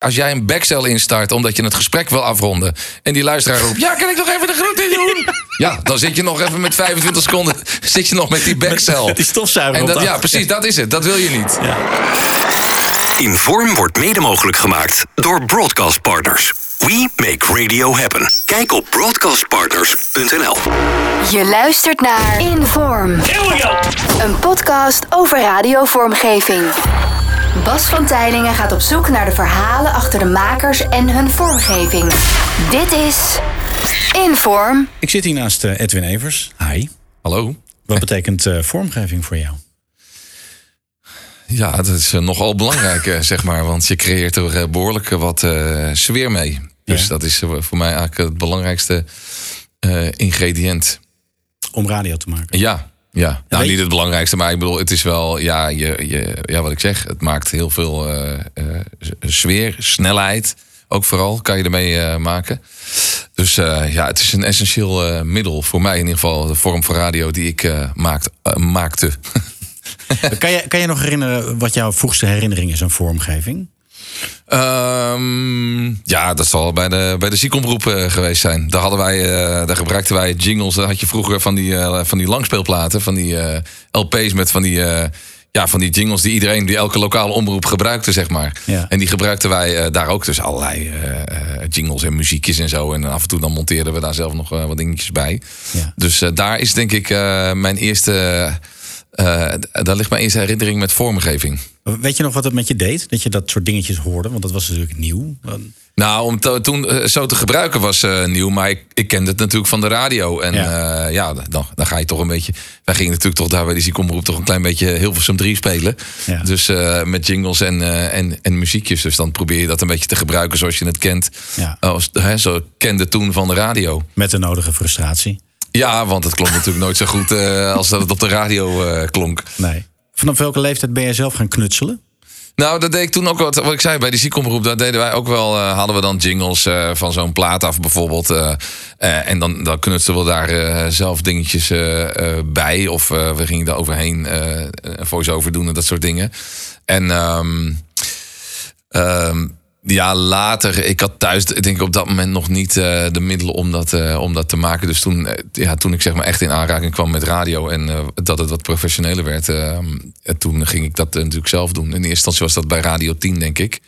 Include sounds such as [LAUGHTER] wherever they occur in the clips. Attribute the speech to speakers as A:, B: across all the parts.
A: Als jij een backcel instart omdat je het gesprek wil afronden. en die luisteraar roept: Ja, kan ik nog even de groeten doen? [LAUGHS] ja, dan zit je nog even met 25 seconden. zit je nog met die backcel.
B: Die stofzuiger.
A: En dat, ja, precies, dat is het. Dat wil je niet.
C: Inform wordt mede mogelijk gemaakt door Broadcast Partners. We make radio happen. Kijk op broadcastpartners.nl.
D: Je luistert naar Inform. Een podcast over radiovormgeving. Bas van Tijlingen gaat op zoek naar de verhalen achter de makers en hun vormgeving. Dit is Inform.
B: Ik zit hier naast eh, Edwin Evers. Hi.
A: Hallo.
B: Wat betekent eh, vormgeving voor jou?
A: Ja, dat is eh, nogal belangrijk, zeg maar. Want je creëert er eh, behoorlijk wat eh, sfeer mee. Dus
B: Ja.
A: dat is voor mij eigenlijk het belangrijkste eh, ingrediënt.
B: Om radio te maken.
A: Ja, ja. Nou, niet het belangrijkste, maar ik bedoel, het is wel, ja, je, je, ja wat ik zeg, het maakt heel veel eh, eh, sfeer, snelheid. Ook vooral kan je ermee eh, maken. Dus ja, het is een essentieel middel voor mij in ieder geval. De vorm van radio die ik maakt, maakte. [LAUGHS]
B: Kan je, kan je nog herinneren wat jouw vroegste herinnering is aan vormgeving?
A: Ehm, ja, dat zal bij de, bij de ziekomroep eh, geweest zijn. Daar, hadden wij, eh, daar gebruikten wij jingles. Daar had je vroeger van die, eh, van die langspeelplaten, van die LP's met van die, ja, van die jingles die iedereen, die elke lokale omroep gebruikte, zeg maar.
B: Ja.
A: En die gebruikten wij daar ook. Dus allerlei jingles en muziekjes en zo. En af en toe dan monteerden we daar zelf nog wat dingetjes bij.
B: Ja.
A: Dus daar is denk ik mijn eerste. Eh, daar ligt mijn eerste herinnering met vormgeving.
B: Weet je nog wat het met je deed? Dat je dat soort dingetjes hoorde? Want dat was natuurlijk nieuw.
A: Nou, om to- toen eh, zo te gebruiken was eh, nieuw, maar ik, ik kende het natuurlijk van de radio. En
B: Ja.
A: ja, ja dan, dan ga je toch een beetje. Wij gingen natuurlijk toch daar bij die ziekomroep toch een klein beetje Hilversum 3 spelen.
B: Ja.
A: Dus met jingles en, en, en muziekjes. Dus dan probeer je dat een beetje te gebruiken zoals je het kent.
B: Ja.
A: Als, hè, zo kende toen van de radio.
B: Met de nodige frustratie.
A: Ja, want het klonk natuurlijk nooit zo goed eh, als dat het op de radio eh, klonk.
B: Nee. Vanaf welke leeftijd ben je zelf gaan knutselen?
A: Nou, dat deed ik toen ook wat. Wat ik zei bij die ziekomroep, daar deden wij ook wel. eh, hadden we dan jingles van zo'n plaat af, bijvoorbeeld. en dan, dan knutselden we daar zelf dingetjes bij. Of we gingen daar overheen een voice-over doen en dat soort dingen. En ehm, ehm, ja, later, ik had thuis, ik denk op dat moment nog niet eh, de middelen om dat, eh, om dat te maken. Dus toen, eh, ja, toen ik zeg maar echt in aanraking kwam met radio en dat het wat professioneler werd, eh, en toen ging ik dat natuurlijk zelf doen. In eerste instantie was dat bij Radio 10, denk ik.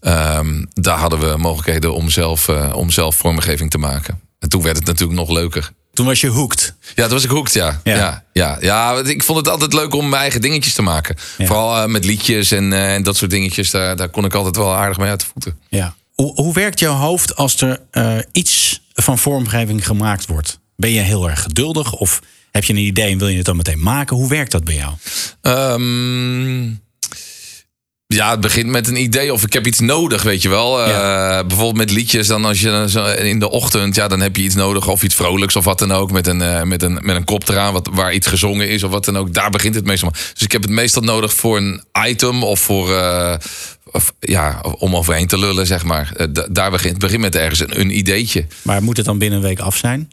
A: Ehm, daar hadden we mogelijkheden om zelf, om zelf vormgeving te maken. En toen werd het natuurlijk nog leuker.
B: Toen was je hooked.
A: Ja, dat was ik hooked, ja.
B: Ja.
A: Ja. Ja, ik vond het altijd leuk om mijn eigen dingetjes te maken.
B: Ja.
A: Vooral eh, met liedjes en, eh, en dat soort dingetjes. Daar, daar kon ik altijd wel aardig mee uit de voeten.
B: Ja. Hoe, hoe werkt jouw hoofd als er eh, iets van vormgeving gemaakt wordt? Ben je heel erg geduldig of heb je een idee en wil je het dan meteen maken? Hoe werkt dat bij jou?
A: Ehm, ja, het begint met een idee of ik heb iets nodig, weet je wel.
B: Ja.
A: Eh, bijvoorbeeld met liedjes, dan als je zo in de ochtend, ja, dan heb je iets nodig of iets vrolijks of wat dan ook. Met een, eh, met een, met een kop eraan wat, waar iets gezongen is of wat dan ook. Daar begint het meestal. mee. Dus ik heb het meestal nodig voor een item of voor, eh, of, ja, om overheen te lullen, zeg maar. Eh, da- daar begint, het begint met ergens een, een ideetje.
B: Maar moet het dan binnen een week af zijn?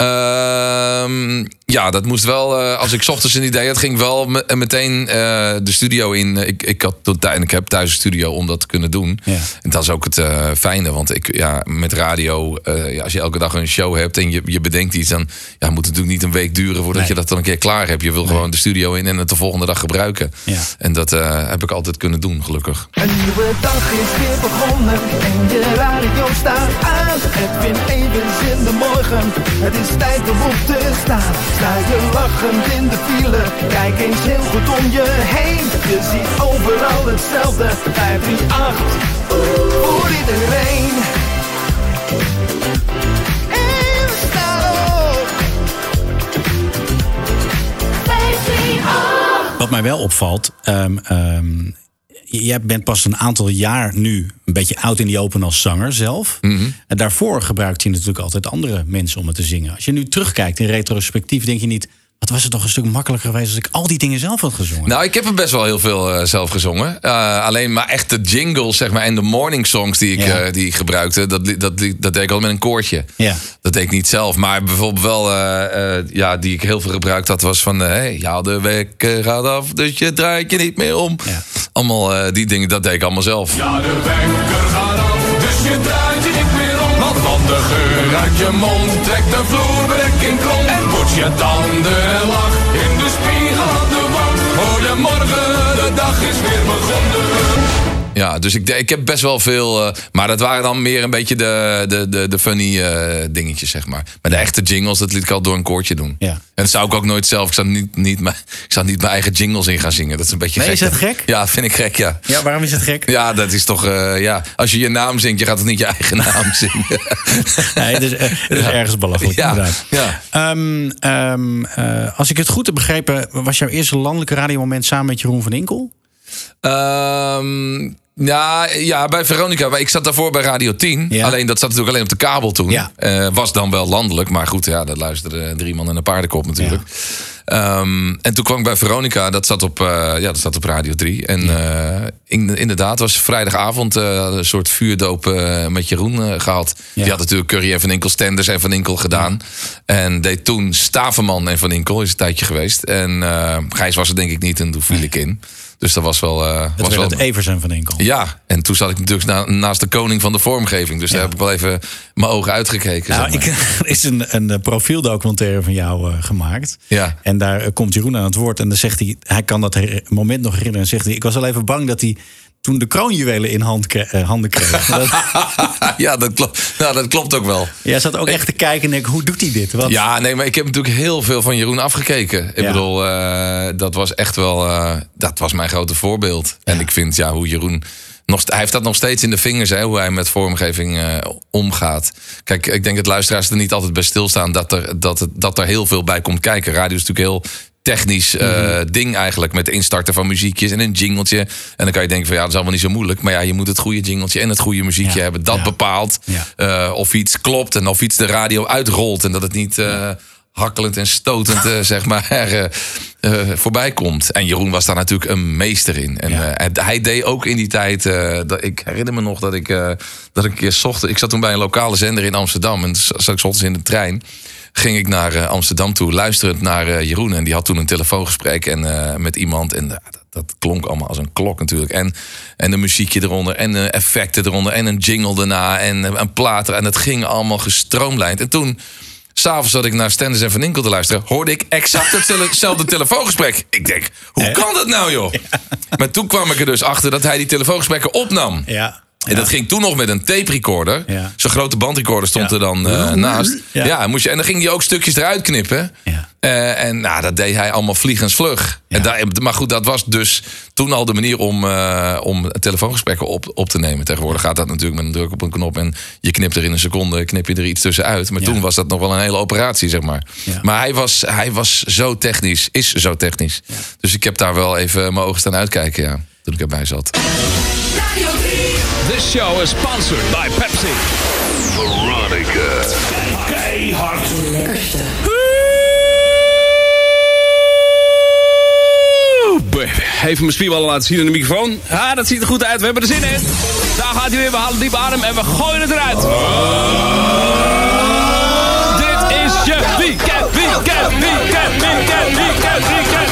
A: Ehm, ja, dat moest wel. eh, als ik 's ochtends een idee had, ging ik wel me- meteen eh, de studio in. Ik, ik, had ik heb thuis een studio om dat te kunnen doen.
B: Ja.
A: En dat is ook het eh, fijne. Want ik, ja, met radio, eh, ja, als je elke dag een show hebt en je, je bedenkt iets, dan ja, moet het natuurlijk niet een week duren voordat
B: Nee.
A: je dat dan een keer klaar hebt. Je wil gewoon de studio in en het de volgende dag gebruiken.
B: Ja.
A: En dat eh, heb ik altijd kunnen doen, gelukkig.
E: Een nieuwe dag is weer begonnen en je radio staat aan. Edwin Evers in de morgen, het is tijd om op te staan. Sta je lachend in de file, kijk eens heel goed om je heen. Je ziet overal hetzelfde, 538, voor iedereen.
B: Wat mij wel opvalt, ehm, ehm, jij bent pas een aantal jaar nu een beetje oud in die open als zanger zelf. En daarvoor gebruikte je natuurlijk altijd andere mensen om het te zingen. Als je nu terugkijkt in retrospectief, denk je niet, Wat was het toch een stuk makkelijker geweest als ik al die dingen zelf had gezongen?
A: Nou, ik heb er best wel heel veel eh, zelf gezongen. Eh, alleen maar echt de jingles, zeg maar, en de morning songs die ik,
B: Ja.
A: eh, die ik gebruikte, dat, dat, dat deed ik al met een koortje.
B: Ja.
A: Dat deed ik niet zelf. Maar bijvoorbeeld wel, eh, eh, ja, die ik heel veel gebruikt had, was van, hey, ja, de wekker gaat af, dus je draait je niet meer om.
B: Ja.
A: Allemaal eh, die dingen, dat deed ik allemaal zelf.
F: Ja, de wekker gaat af, dus je draait je niet meer om. Want van uit je mond trekt de vloerbedekking krom. En poets je tanden en lach in de spiegel aan de wand. Goedemorgen, de dag is weer begonnen.
A: Ja, dus ik, ik heb best wel veel. eh, maar dat waren dan meer een beetje de, de, de, de funny eh, dingetjes, zeg maar. Maar de echte jingles, dat liet ik al door een koortje doen.
B: Ja.
A: En dat zou ik ook nooit zelf. Ik zou niet, niet, mijn- ik zou niet mijn eigen jingles in gaan zingen. Dat is een beetje
B: Nee,
A: gek.
B: is dat gek?
A: Ja, vind ik gek, ja.
B: Ja, waarom is het gek?
A: Ja, dat is toch. eh, ja. Als je je naam zingt, je gaat toch niet je eigen [LAUGHS] naam zingen?
B: Nee, het is, het is
A: Ja.
B: ergens belachelijk,
A: Ja,
B: inderdaad.
A: ja.
B: Ehm, ehm, eh, als ik het goed heb begrepen, was jouw eerste landelijke radiomoment samen met Jeroen van Inkel?
A: Ehm, ja, ja, bij Veronica. Maar Ik zat daarvoor bij Radio 10.
B: Ja.
A: Alleen dat zat natuurlijk alleen op de kabel toen.
B: Ja.
A: Eh, was dan wel landelijk. Maar goed, ja, dat luisterden drie man en een paardenkop natuurlijk. Ehm, en toen kwam ik bij Veronica. Dat zat op, eh, ja, dat zat op Radio 3. En in, inderdaad, was vrijdagavond een soort vuurdoop met Jeroen eh, gehad. Die had natuurlijk Curry en Van Inkel, Stenders en Van Inkel gedaan. En deed toen Staverman en Van Inkel. Is een tijdje geweest. En Gijs was er denk ik niet. En toen viel ik in. Dus dat was wel... eh,
B: Het
A: was wel
B: het Evers en van Inkel.
A: ja, en toen zat ik natuurlijk na- naast de koning van de vormgeving. Dus daar heb ik wel even mijn ogen uitgekeken.
B: Nou,
A: zeg maar.
B: ik, [LAUGHS] er is een, een eh, profieldocumentaire van jou eh, gemaakt.
A: Ja.
B: En daar komt Jeroen aan het woord. En dan zegt hij, hij kan dat moment nog herinneren. En zegt hij, ik was al even bang dat hij toen de kroonjuwelen in hand eh, handen kreeg. [LAUGHS] Dat-
A: ja, dat klopt. Nou, dat klopt ook wel.
B: Jij zat ook echt te kijken en denk, hoe doet hij dit? Wat?
A: Ja, nee, maar ik heb natuurlijk heel veel van Jeroen afgekeken. Ik
B: Ja.
A: bedoel, eh, dat was echt wel... eh, dat was mijn grote voorbeeld. En ik vind, ja, hoe Jeroen... Nog, hij heeft dat nog steeds in de vingers, hè, hoe hij met vormgeving omgaat. Kijk, ik denk dat luisteraars er niet altijd bij stilstaan... dat er, dat, dat er heel veel bij komt kijken. Radio is natuurlijk heel technisch eh, ding eigenlijk... met instarten van muziekjes en een jingeltje. En dan kan je denken van, ja, dat is allemaal niet zo moeilijk. Maar ja, je moet het goede jingeltje en het goede muziekje
B: Ja.
A: hebben. Dat
B: Ja.
A: bepaalt
B: Ja.
A: eh, of iets klopt en of iets de radio uitrolt. En dat het niet eh, hakkelend en stotend zeg maar, [LAUGHS] voorbij komt. En Jeroen was daar natuurlijk een meester in. En hij- deed ook in die tijd... dat, ik herinner me nog dat ik, dat ik een keer zocht... Ik zat toen bij een lokale zender in Amsterdam. En zat ik ochtends in de trein ging ik naar eh, Amsterdam toe, luisterend naar eh, Jeroen. En die had toen een telefoongesprek en, eh, met iemand. En dat, dat klonk allemaal als een klok natuurlijk. En, en een muziekje eronder en effecten eronder en een jingle daarna en een plaat. er- En het ging allemaal gestroomlijnd. En toen, s'avonds zat ik naar Stenders en Van Inkel te luisteren... hoorde ik exact hetzelfde [LAUGHS] telefoongesprek. Ik denk, hoe kan dat nou joh? Maar toen kwam ik er dus achter dat hij die telefoongesprekken opnam.
B: Ja.
A: En dat ging toen nog met een tape recorder. Zo'n grote bandrecorder stond er dan eh, naast.
B: Ja.
A: Moest je, en dan ging hij ook stukjes eruit knippen. Eh, en nou, dat deed hij allemaal vliegensvlug. En daar, maar goed, dat was dus toen al de manier om, eh, om telefoongesprekken op, op te nemen. Tegenwoordig gaat dat natuurlijk met een druk op een knop. En je knipt er in een seconde, knip je er iets tussenuit. Maar toen was dat nog wel een hele operatie, zeg maar. Maar hij was, hij was zo technisch, is zo technisch. Dus ik heb daar wel even mijn ogen staan uitkijken, ja. Toen ik erbij zat.
G: This show is sponsored by Pepsi.
C: Veronica.
G: Keihard. Even mijn spierballen laten zien in de microfoon. Ah, dat ziet er goed uit. We hebben er zin in. Daar gaat hij weer. We halen diep adem en we gooien het eruit. Dit is je weekend, weekend, weekend, weekend, weekend, weekend.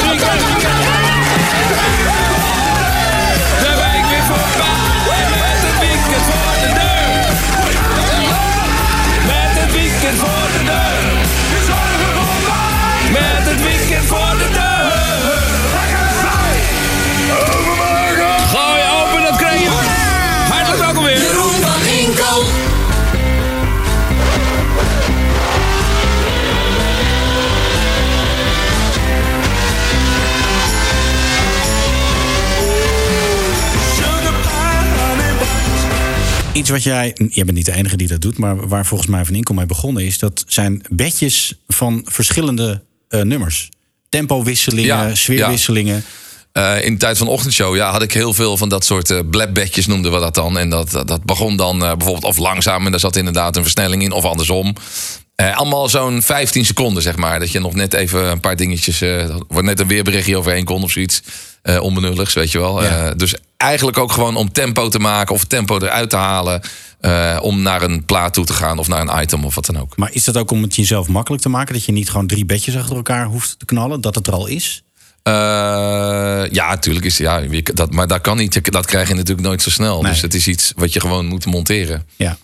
B: Iets wat jij, je bent niet de enige die dat doet, maar waar volgens mij Van Inkel mee begonnen is, dat zijn bedjes van verschillende eh, nummers. Tempowisselingen,
A: Ja,
B: sfeerwisselingen.
A: Eh, in de tijd van de ochtendshow ja, had ik heel veel van dat soort uh, blabbedjes noemden we dat dan. En dat, dat, dat begon dan eh, bijvoorbeeld of langzaam en daar zat inderdaad een versnelling in of andersom. Eh, allemaal zo'n 15 seconden, zeg maar. Dat je nog net even een paar dingetjes... eh, wordt net een weerberichtje overheen kon of zoiets. eh onbenulligs, weet je wel.
B: Ja.
A: Eh, dus eigenlijk ook gewoon om tempo te maken... of tempo eruit te halen... eh, om naar een plaat toe te gaan of naar een item of wat dan ook.
B: Maar is dat ook om het jezelf makkelijk te maken? Dat je niet gewoon drie bedjes achter elkaar hoeft te knallen? Dat het er al is?
A: Eh, ja, natuurlijk is ja, dat, maar dat kan niet. Dat krijg je natuurlijk nooit zo snel.
B: Nee.
A: Dus het is iets wat je gewoon moet monteren.
B: Ja.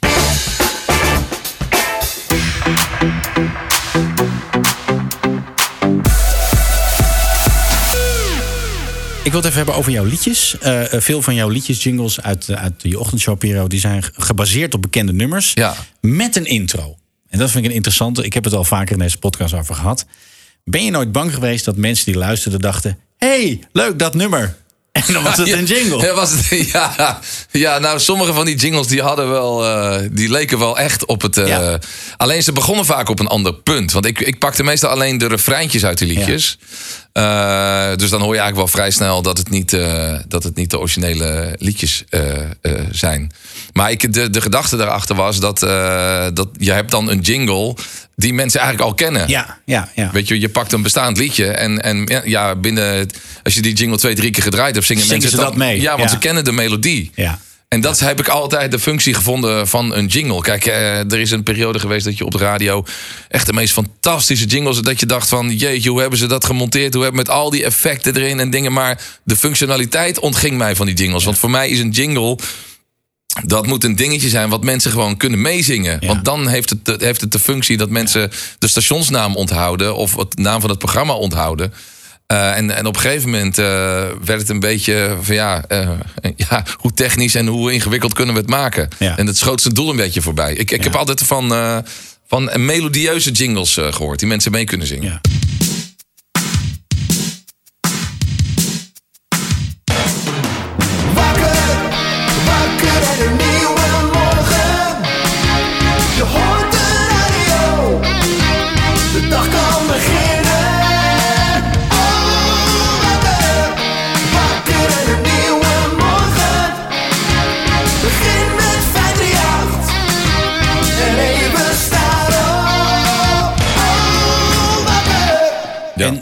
B: Ik wil het even hebben over jouw liedjes. Eh, eh, veel van jouw liedjes, jingles uit, eh, uit je ochtendshowperiode... die zijn gebaseerd op bekende nummers.
A: Ja.
B: Met een intro. En dat vind ik een interessante. Ik heb het al vaker in deze podcast over gehad. Ben je nooit bang geweest dat mensen die luisterden dachten... hey, leuk dat nummer. En dan was het [LAUGHS] een jingle.
A: Ja, was het, [LAUGHS] ja, ja, nou, sommige van die jingles die hadden wel, eh, die leken wel echt op het. eh,
B: Ja.
A: Alleen ze begonnen vaak op een ander punt. Want ik, ik pakte meestal alleen de refreintjes uit de liedjes. Eh, dus dan hoor je eigenlijk wel vrij snel dat het niet, dat het niet de originele liedjes zijn. Maar ik, de, de gedachte daarachter was dat, dat je hebt dan een jingle die mensen eigenlijk al kennen.
B: Ja, ja, ja.
A: Weet je, je pakt een bestaand liedje en, en ja, binnen, als je die jingle twee, drie keer gedraaid hebt, zingen,
B: Zingen
A: mensen
B: ze dat
A: dan-
B: mee?
A: Ja, want
B: Ja.
A: ze kennen de melodie.
B: ja.
A: En dat heb ik altijd de functie gevonden van een jingle. Kijk, eh, er is een periode geweest dat je op de radio echt de meest fantastische jingles. Dat je dacht van, jeetje, hoe hebben ze dat gemonteerd? Hoe hebben met al die effecten erin en dingen. Maar de functionaliteit ontging mij van die jingles. Want voor mij is een jingle. Dat moet een dingetje zijn wat mensen gewoon kunnen meezingen.
B: Ja.
A: Want dan heeft het, heeft het de functie dat mensen de stationsnaam onthouden. of het naam van het programma onthouden. Eh, en, en op een gegeven moment eh, werd het een beetje van ja, eh, [LAUGHS] ja, hoe technisch en hoe ingewikkeld kunnen we het maken.
B: Ja.
A: En het schoot zijn doel een beetje voorbij. Ik, ik heb altijd van, van melodieuze jingles eh, gehoord die mensen mee kunnen zingen.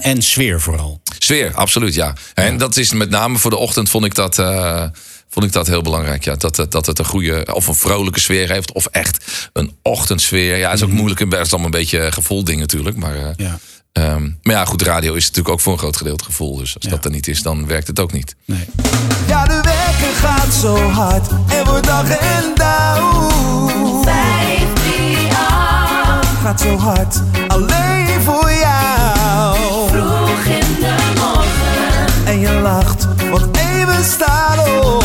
E: En,
B: sfeer vooral.
A: Sfeer, absoluut, ja. En dat is met name voor de ochtend vond ik dat, eh, vond ik dat heel belangrijk. Ja. Dat, het- dat het een goede of een vrolijke sfeer heeft. Of echt een ochtendsfeer. Ja, het is ook moeilijk. Het is allemaal een beetje een gevoelding natuurlijk. Maar, eh,
B: Ja.
A: ehm, maar ja, goed, radio is natuurlijk ook voor een groot gedeelte gevoel. Dus als
B: Ja.
A: dat er niet is, dan werkt het ook niet.
B: Nee.
E: Ja, de werken gaat zo hard en wordt dag en dauw.
H: 538,
E: Gaat zo hard, alleen voor jou. Je lacht, want even staat op.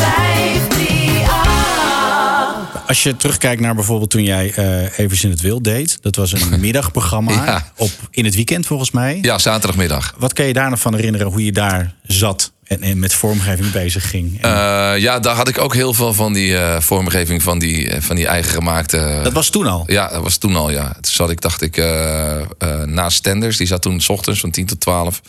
H: 538,
B: Als je terugkijkt naar bijvoorbeeld toen jij eh Even in het Wild deed. Dat was een [LAUGHS] middagprogramma
A: Ja.
B: op, in het weekend volgens mij.
A: Ja, zaterdagmiddag.
B: Wat kan je daar nog van herinneren hoe je daar zat en, en met vormgeving bezig ging? En
A: Eh, ja, daar had ik ook heel veel van die eh, vormgeving van die, van die eigen gemaakte.
B: dat was toen al.
A: Ja, dat was toen al, ja. Toen zat ik, dacht ik, eh, eh, naast Stenders. Die zat toen s ochtends van 10 tot 12.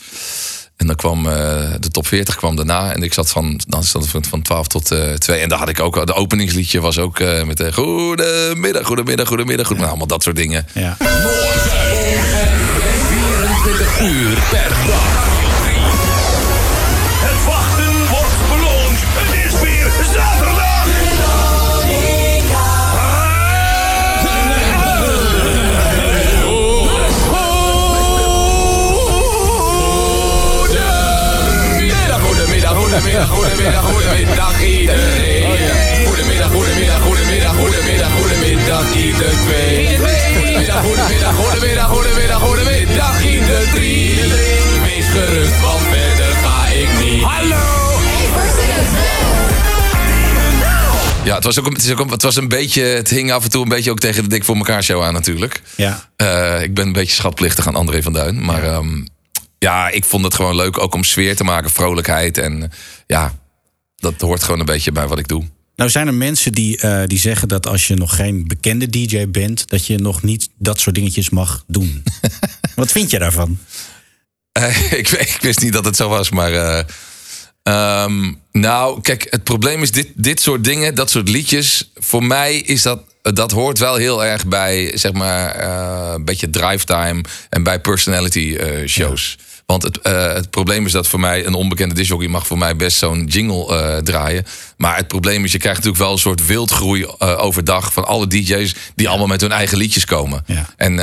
A: En dan kwam eh, de top 40 kwam daarna. En ik zat van, dan zat ik van, van 12 tot eh 2. En daar had ik ook, al- de openingsliedje was ook eh, met de goedemiddag, goedemiddag, goedemiddag. Goed, nou, allemaal dat soort dingen.
B: Ja.
G: 24 uur per dag. Iedereen. Goedemiddag, goedemiddag, goedemiddag, goedemiddag, goedemiddag ieder twee. Goedemiddag, goedemiddag, goedemiddag, goedemiddag, goedemiddag ieder drie. Wees gerust, want verder ga ik niet. Hallo!
A: Ja, het was ook, een- het, ook het was een beetje, het hing af en toe een beetje ook tegen de Dik voor elkaar show aan natuurlijk.
B: Ja.
A: Eh, ik ben een beetje schatplichtig aan André van Duin. Maar ja. ja, ik vond het gewoon leuk ook om sfeer te maken, vrolijkheid. En ja, dat hoort gewoon een beetje bij wat ik doe.
B: Nou zijn er mensen die, eh, die zeggen dat als je nog geen bekende DJ bent, dat je nog niet dat soort dingetjes mag doen. [LAUGHS] Wat vind je daarvan?
A: Eh, [LAUGHS] ik, ik wist niet dat het zo was, maar. eh, ehm, nou, kijk, het probleem is dit, dit soort dingen, dat soort liedjes. Voor mij is dat dat hoort wel heel erg bij, zeg maar, een beetje drive time en bij personality shows. Want het, eh, het probleem is dat voor mij een onbekende discjockey mag voor mij best zo'n jingle eh, draaien. Maar het probleem is, je krijgt natuurlijk wel een soort wildgroei eh, overdag van alle DJ's die allemaal met hun eigen liedjes komen.
B: Ja.
A: En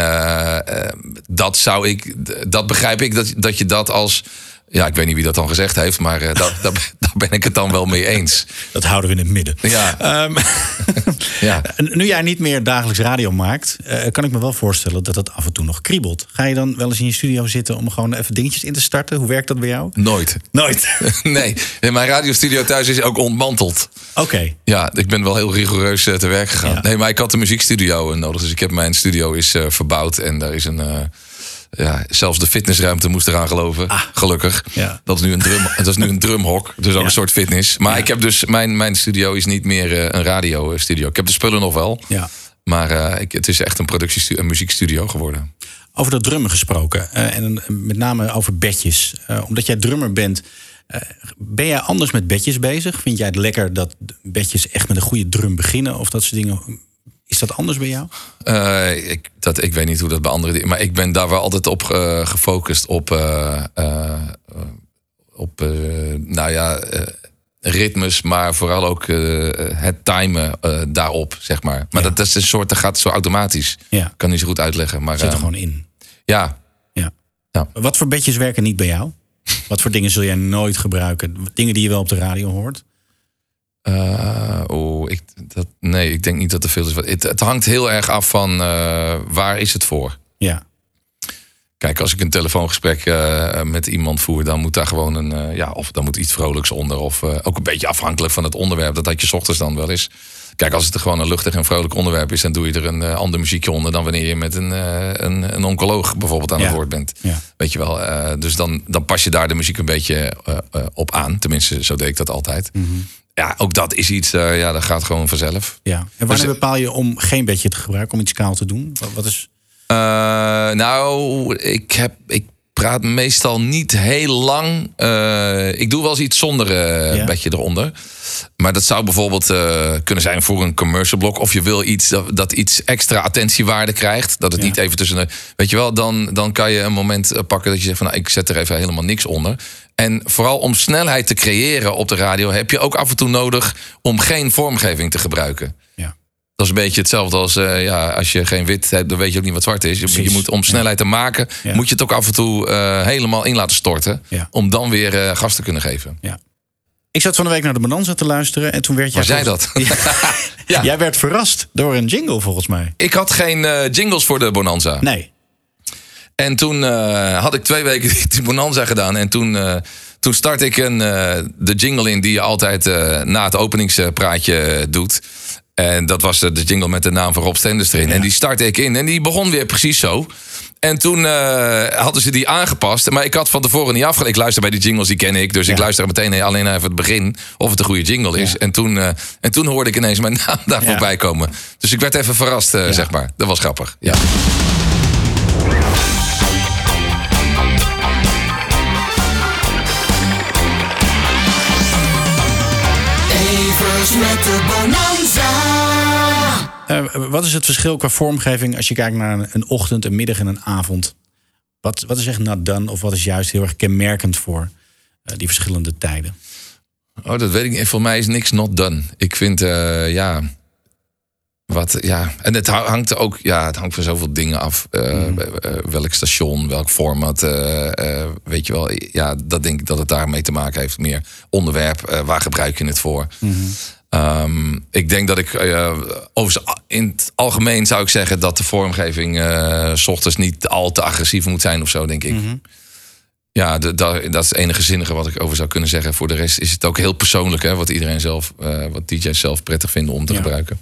A: dat zou ik, dat begrijp ik dat, dat je dat als. Ja, ik weet niet wie dat dan gezegd heeft, maar eh, dat, dat, [LAUGHS] daar ben ik het dan wel mee eens.
B: Dat houden we in het midden.
A: Ja.
B: Ehm, [LAUGHS]
A: Ja.
B: nu jij niet meer dagelijks radio maakt, eh, kan ik me wel voorstellen dat het af en toe nog kriebelt. Ga je dan wel eens in je studio zitten om gewoon even dingetjes in te starten? Hoe werkt dat bij jou?
A: Nooit.
B: Nooit. [LAUGHS]
A: Nee, in mijn radiostudio thuis is ook ontmanteld.
B: Oké.
A: Ja, ik ben wel heel rigoureus eh, te werk gegaan.
B: Ja.
A: Nee, maar ik had een muziekstudio nodig. Dus ik heb mijn studio is verbouwd. En daar is een. Ja, zelfs de fitnessruimte moest eraan geloven. Gelukkig.
B: Ja.
A: Dat is nu een drum. [LAUGHS] dat is nu een drumhok. Dus ook
B: Ja.
A: een soort fitness. Maar ik heb dus mijn, mijn studio is niet meer eh, een radiostudio. Ik heb de spullen nog wel.
B: Ja.
A: Maar eh, ik, het is echt een productiestudio, een muziekstudio geworden.
B: Over dat drummen gesproken. eh, en met name over bedjes. Omdat jij drummer bent, ben jij anders met bedjes bezig? Vind jij het lekker dat bedjes echt met een goede drum beginnen? Of dat soort dingen? Is dat anders bij jou?
A: Eh, ik, dat, ik weet niet hoe dat bij anderen... Maar ik ben daar wel altijd op eh, gefocust op... eh, op, nou ja, ritmes, maar vooral ook het timen daarop, zeg maar. Maar
B: Ja.
A: dat, dat is een soort, dat gaat zo automatisch.
B: Ja.
A: Kan niet zo goed uitleggen, maar...
B: Zit er gewoon in.
A: Ja,
B: Ja.
A: Ja.
B: Wat voor bedjes werken niet bij jou? Wat voor dingen zul jij nooit gebruiken? Dingen die je wel op de radio hoort?
A: Eh, oh, ik, dat, nee, ik denk niet dat er veel is. Het, het hangt heel erg af van eh, waar is het voor.
B: Ja.
A: Kijk, als ik een telefoongesprek eh, met iemand voer, dan moet daar gewoon een, ja, of dan moet iets vrolijks onder, of ook een beetje afhankelijk van het onderwerp. Dat had je 's ochtends dan wel eens. Kijk, als het er gewoon een luchtig en vrolijk onderwerp is, dan doe je er een ander muziekje onder dan wanneer je met een, een, een oncoloog bijvoorbeeld aan
B: Ja.
A: het woord bent.
B: Ja.
A: Weet je wel, dus dan, dan pas je daar de muziek een beetje op aan. Tenminste, zo deed ik dat altijd.
B: Mhm.
A: Ja, ook dat is iets, eh, ja, dat gaat gewoon vanzelf.
B: ja. En wanneer
A: Dus-
B: bepaal je om geen bedje te gebruiken, om iets kaal te doen? Wat, wat is...
A: Eh, nou, ik, heb, ik praat meestal niet heel lang. Eh, ik doe wel eens iets zonder
B: Ja.
A: bedje eronder. Maar dat zou bijvoorbeeld kunnen zijn voor een commercial blok. Of je wil iets dat, dat iets extra attentiewaarde krijgt. Dat het
B: Ja.
A: niet even tussen de. Weet je wel, dan, dan kan je een moment pakken dat je zegt van nou, ik zet er even helemaal niks onder. En vooral om snelheid te creëren op de radio heb je ook af en toe nodig om geen vormgeving te gebruiken.
B: Ja.
A: Dat is een beetje hetzelfde als eh, ja, als je geen wit hebt, dan weet je ook niet wat zwart is. Je, moet om snelheid te maken,
B: Ja.
A: moet je het ook af en toe eh, helemaal in laten storten.
B: Ja.
A: Om dan weer eh, gas te kunnen geven.
B: ja. Ik zat van de week naar de Bonanza te luisteren en toen werd jij...
A: Jij dat? [LAUGHS] Ja.
B: Jij werd verrast door een jingle volgens mij.
A: Ik had geen jingles voor de Bonanza.
B: Nee.
A: En toen eh, had ik twee weken [LAUGHS] die Bonanza gedaan. En toen, eh toen start ik een, eh, de jingle in die je altijd na het openingspraatje doet. En dat was de, de jingle met de naam van Rob Stenders erin. En die startte ik in. En die begon weer precies zo. En toen hadden ze die aangepast. Maar ik had van tevoren niet afgelegd. Ik luister bij die jingles, die ken ik. Dus ik luister meteen alleen naar even het begin. Of het een goede jingle is.
B: Ja.
A: En, toen, eh, en toen hoorde ik ineens mijn [LAUGHS] naam daar voorbij komen. Dus ik werd even verrast, zeg maar. Dat was grappig. Ja.
H: Evers met de Bonanza.
B: Eh, wat is het verschil qua vormgeving als je kijkt naar een, een ochtend, een middag en een avond? Wat, wat is echt not done of wat is juist heel erg kenmerkend voor eh, die verschillende tijden?
A: Oh, dat weet ik niet. Voor mij is niks not done. Ik vind, eh, ja. Wat, ja. En het ha- hangt ook, ja, het hangt van zoveel dingen af. Eh, eh, welk station, welk format. eh, eh, weet je wel, ja, dat denk ik dat het daarmee te maken heeft. Meer onderwerp, eh, waar gebruik je het voor? Ehm, ik denk dat ik, eh, over in het algemeen zou ik zeggen dat de vormgeving eh, s ochtends niet al te agressief moet zijn of zo, denk ik. Ja, de, da- dat is het enige zinnige wat ik over zou kunnen zeggen. Voor de rest is het ook heel persoonlijk, hè, wat iedereen zelf, eh, wat DJ's zelf prettig vinden om te
B: Ja.
A: gebruiken.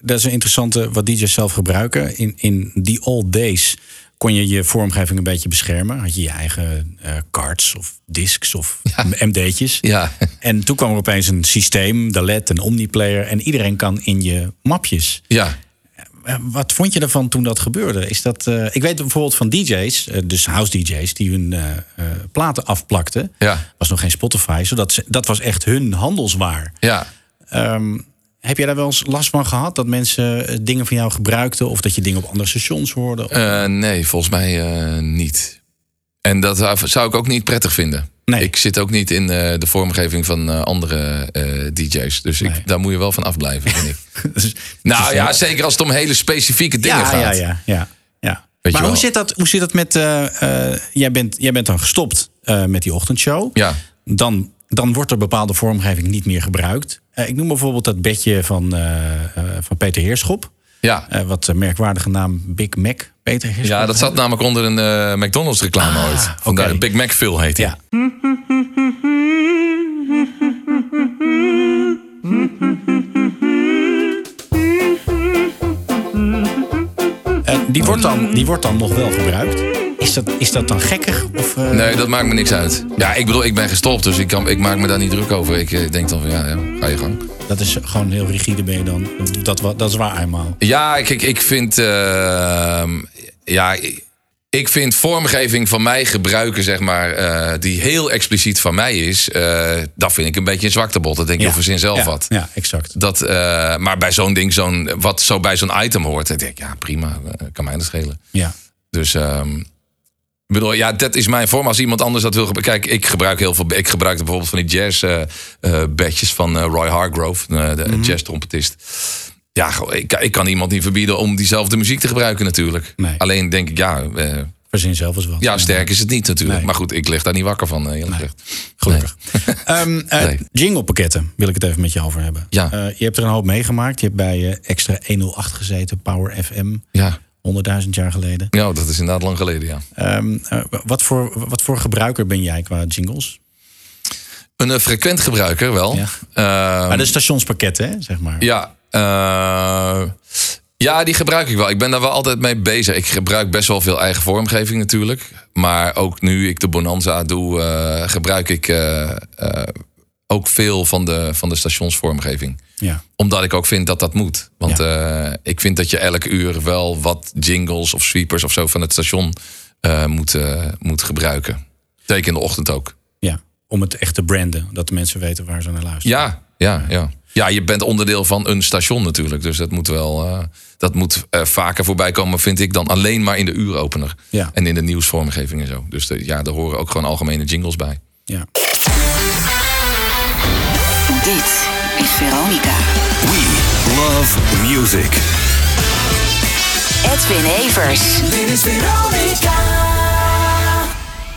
B: Dat is een interessante wat DJ's zelf gebruiken. In, in die old days kon je je vormgeving een beetje beschermen. Had je je eigen eh, cards of discs of [LAUGHS] MD'tjes.
A: Ja,
B: En toen kwam er opeens een systeem, de LED, een omniplayer. En iedereen kan in je mapjes.
A: ja.
B: Eh, Wat vond je ervan toen dat gebeurde? Is dat, eh, ik weet bijvoorbeeld van DJ's, eh, dus house DJ's, die hun eh, eh, platen afplakten.
A: Ja.
B: Was nog geen Spotify, zodat ze, dat was echt hun handelswaar.
A: ja.
B: Ehm, heb jij daar wel eens last van gehad? Dat mensen eh, dingen van jou gebruikten? Of dat je dingen op andere stations hoorde?
A: Eh, nee, volgens mij eh, niet. En dat zou- ik ook niet prettig vinden.
B: Nee.
A: Ik zit ook niet in de vormgeving van andere DJ's. Dus
B: Nee.
A: ik, daar moet je wel van afblijven, vind ik. [LAUGHS]
B: Dus-
A: nou ja, zeker als het om hele specifieke dingen
B: ja,
A: gaat.
B: ja, ja, ja, ja.
A: Weet
B: maar hoe zit, dat, hoe zit dat met... jij, bent, jij bent dan gestopt met die ochtendshow.
A: Ja.
B: Dan, dan wordt er bepaalde vormgeving niet meer gebruikt. Eh, ik noem bijvoorbeeld dat bedje van, eh, eh, van Peter Heerschop.
A: Ja.
B: Wat merkwaardige naam Big Mac Peter Heerschop.
A: ja, dat zat namelijk onder een McDonald's reclame
B: Ah,
A: ooit. Vandaar de Big Mac Phil heet hij.
B: Ja. Die, wordt dan, die wordt dan nog wel gebruikt. Is dat, is dat dan gekkig? Of, eh,
A: Nee, dat maakt me niks uit. Ja, ik bedoel, ik ben gestopt, dus ik, kan, ik maak me daar niet druk over. Ik eh, denk dan van, ja, ja, ga je gang.
B: Dat is gewoon heel rigide ben je dan. Dat, dat is waar eenmaal.
A: Ja, kijk, ik vind. eh, ja, ik- ik vind vormgeving van mij gebruiken, zeg maar, eh, die heel expliciet van mij is. dat vind ik een beetje een zwaktebot. Dat denk je
B: Ja.
A: over zin zelf
B: ja,
A: wat.
B: Ja, exact.
A: Dat, maar bij zo'n ding, zo'n, wat zo bij zo'n item hoort, dan denk ik, ja, prima, kan mij dat schelen.
B: Ja.
A: Dus. ehm, ik bedoel, ja, dat is mijn vorm. Als iemand anders dat wil gebruiken. Kijk, ik gebruik heel veel. Ik gebruik bijvoorbeeld van die jazz eh eh, badges van eh, Roy Hargrove, de jazz trompetist. Ja, ik, ik kan iemand niet verbieden om diezelfde muziek te gebruiken natuurlijk.
B: Nee.
A: Alleen denk ik, ja,
B: Verzin zelf eens wat.
A: ja, sterk is het niet natuurlijk.
B: Nee.
A: Maar goed, ik lig daar niet wakker van, eerlijk gezegd.
B: Gelukkig. [LAUGHS]
A: Nee.
B: Jingle-pakketten wil ik het even met je over hebben.
A: Ja.
B: Je hebt er een hoop meegemaakt. Je hebt bij Extra 108 gezeten, Power FM,
A: Ja.
B: 100.000 jaar geleden.
A: ja, dat is inderdaad lang geleden, ja.
B: Ehm, eh, wat, voor, wat voor gebruiker ben jij qua jingles?
A: Een eh, frequent gebruiker wel.
B: Ja.
A: Ehm,
B: maar de stationspakketten, hè, zeg maar.
A: Ja, eh, ja, die gebruik ik wel. Ik ben daar wel altijd mee bezig. Ik gebruik best wel veel eigen vormgeving natuurlijk. Maar ook nu ik de Bonanza doe, gebruik ik ook veel van de, van de stationsvormgeving.
B: Ja.
A: Omdat ik ook vind dat dat moet. Want eh, ik vind dat je elke uur wel wat jingles of sweepers of zo van het station eh, moet, eh, moet gebruiken. Zeker in de ochtend ook.
B: ja. Om het echt te branden, dat de mensen weten waar ze naar luisteren.
A: Ja, ja, ja. Ja, je bent onderdeel van een station natuurlijk. Dus dat moet wel dat moet vaker voorbij komen, vind ik, dan alleen maar in de uuropener.
B: Ja.
A: En in de nieuwsvormgeving en zo. Dus de, ja, daar horen ook gewoon algemene jingles bij.
B: Ja.
I: Dit is Veronica.
C: We love music.
D: Edwin Evers.
H: Dit is Veronica.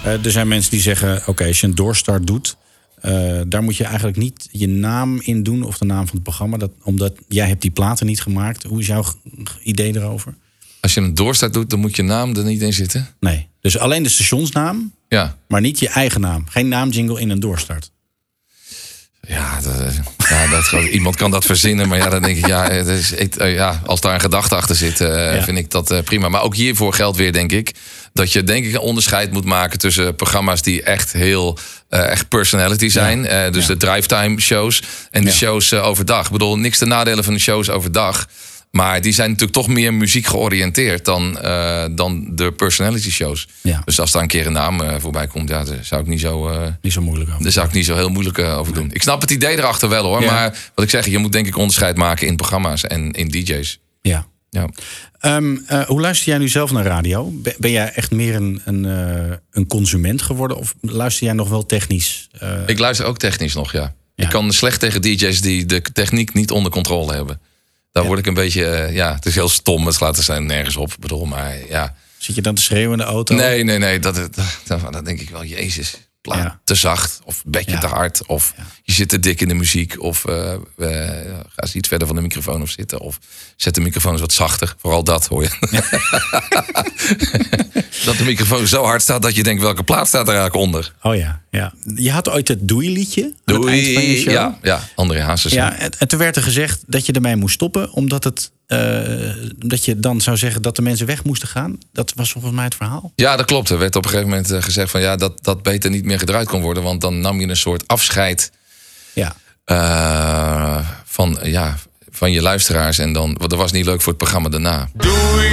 B: Eh, er zijn mensen die zeggen, oké, als je een doorstart doet... eh, daar moet je eigenlijk niet je naam in doen of de naam van het programma. Dat, omdat jij hebt die platen niet gemaakt. Hoe is jouw idee erover?
A: Als je een doorstart doet, dan moet je naam er niet in zitten.
B: Nee. Dus alleen de stationsnaam,
A: Ja,
B: maar niet je eigen naam. Geen naamjingle in een doorstart.
A: Ja, dat, ja dat, iemand kan dat verzinnen. Maar ja, dan denk ik, ja, het is, eh, ja als daar een gedachte achter zit, eh,
B: Ja.
A: vind ik dat eh, prima. Maar ook hiervoor geldt weer, denk ik, dat je denk ik een onderscheid moet maken tussen programma's die echt heel echt personality zijn. Dus de drivetime shows en de shows overdag. Ik bedoel, niks te nadelen van de shows overdag. Maar die zijn natuurlijk toch meer muziek georiënteerd dan, eh, dan de personality shows.
B: Ja.
A: Dus als daar een keer een naam eh, voorbij komt, ja, daar zou ik niet zo. eh,
B: Niet zo moeilijk over.
A: daar zou ik niet zo heel moeilijk over doen. Ik snap het idee erachter wel hoor.
B: Ja.
A: Maar wat ik zeg, je moet denk ik onderscheid maken in programma's en in DJ's.
B: Ja.
A: Ja.
B: Ehm, eh, hoe luister jij nu zelf naar radio? Ben, jij echt meer een, een, een consument geworden? Of luister jij nog wel technisch?
A: Ik luister ook technisch nog, ja.
B: Ja.
A: Ik kan slecht tegen DJ's die de techniek niet onder controle hebben. Daar word ik een beetje, eh, ja, het is heel stom. Het slaat er zijn nergens op. Ik bedoel, maar ja.
B: Zit je dan te schreeuwen in de auto?
A: Nee, nee, nee. Dat, dat, dat, dat denk ik wel, jezus. Plaat
B: Ja.
A: te zacht of bedje
B: Ja.
A: te hard of
B: Ja.
A: je zit te dik in de muziek of eh, ga eens iets verder van de microfoon of zitten of zet de microfoon eens wat zachter. Vooral dat hoor je. [LAUGHS] dat de microfoon zo hard staat dat je denkt welke plaat staat er eigenlijk onder.
B: Oh ja, ja. Je had ooit het Doei-liedje aan het eind van je show.
A: Ja, ja, André Hazes.
B: Ja, en, en toen werd er gezegd dat je ermee moest stoppen, omdat, het, eh, dat je dan zou zeggen dat de mensen weg moesten gaan. Dat was volgens mij het verhaal.
A: Ja, dat klopt. Er werd op een gegeven moment eh, gezegd van ja, dat, dat beter niet meer gedraaid kon worden. Want dan nam je een soort afscheid
B: ja.
A: Eh, van, ja, van je luisteraars. En dan, dat was niet leuk voor het programma daarna.
F: Doei.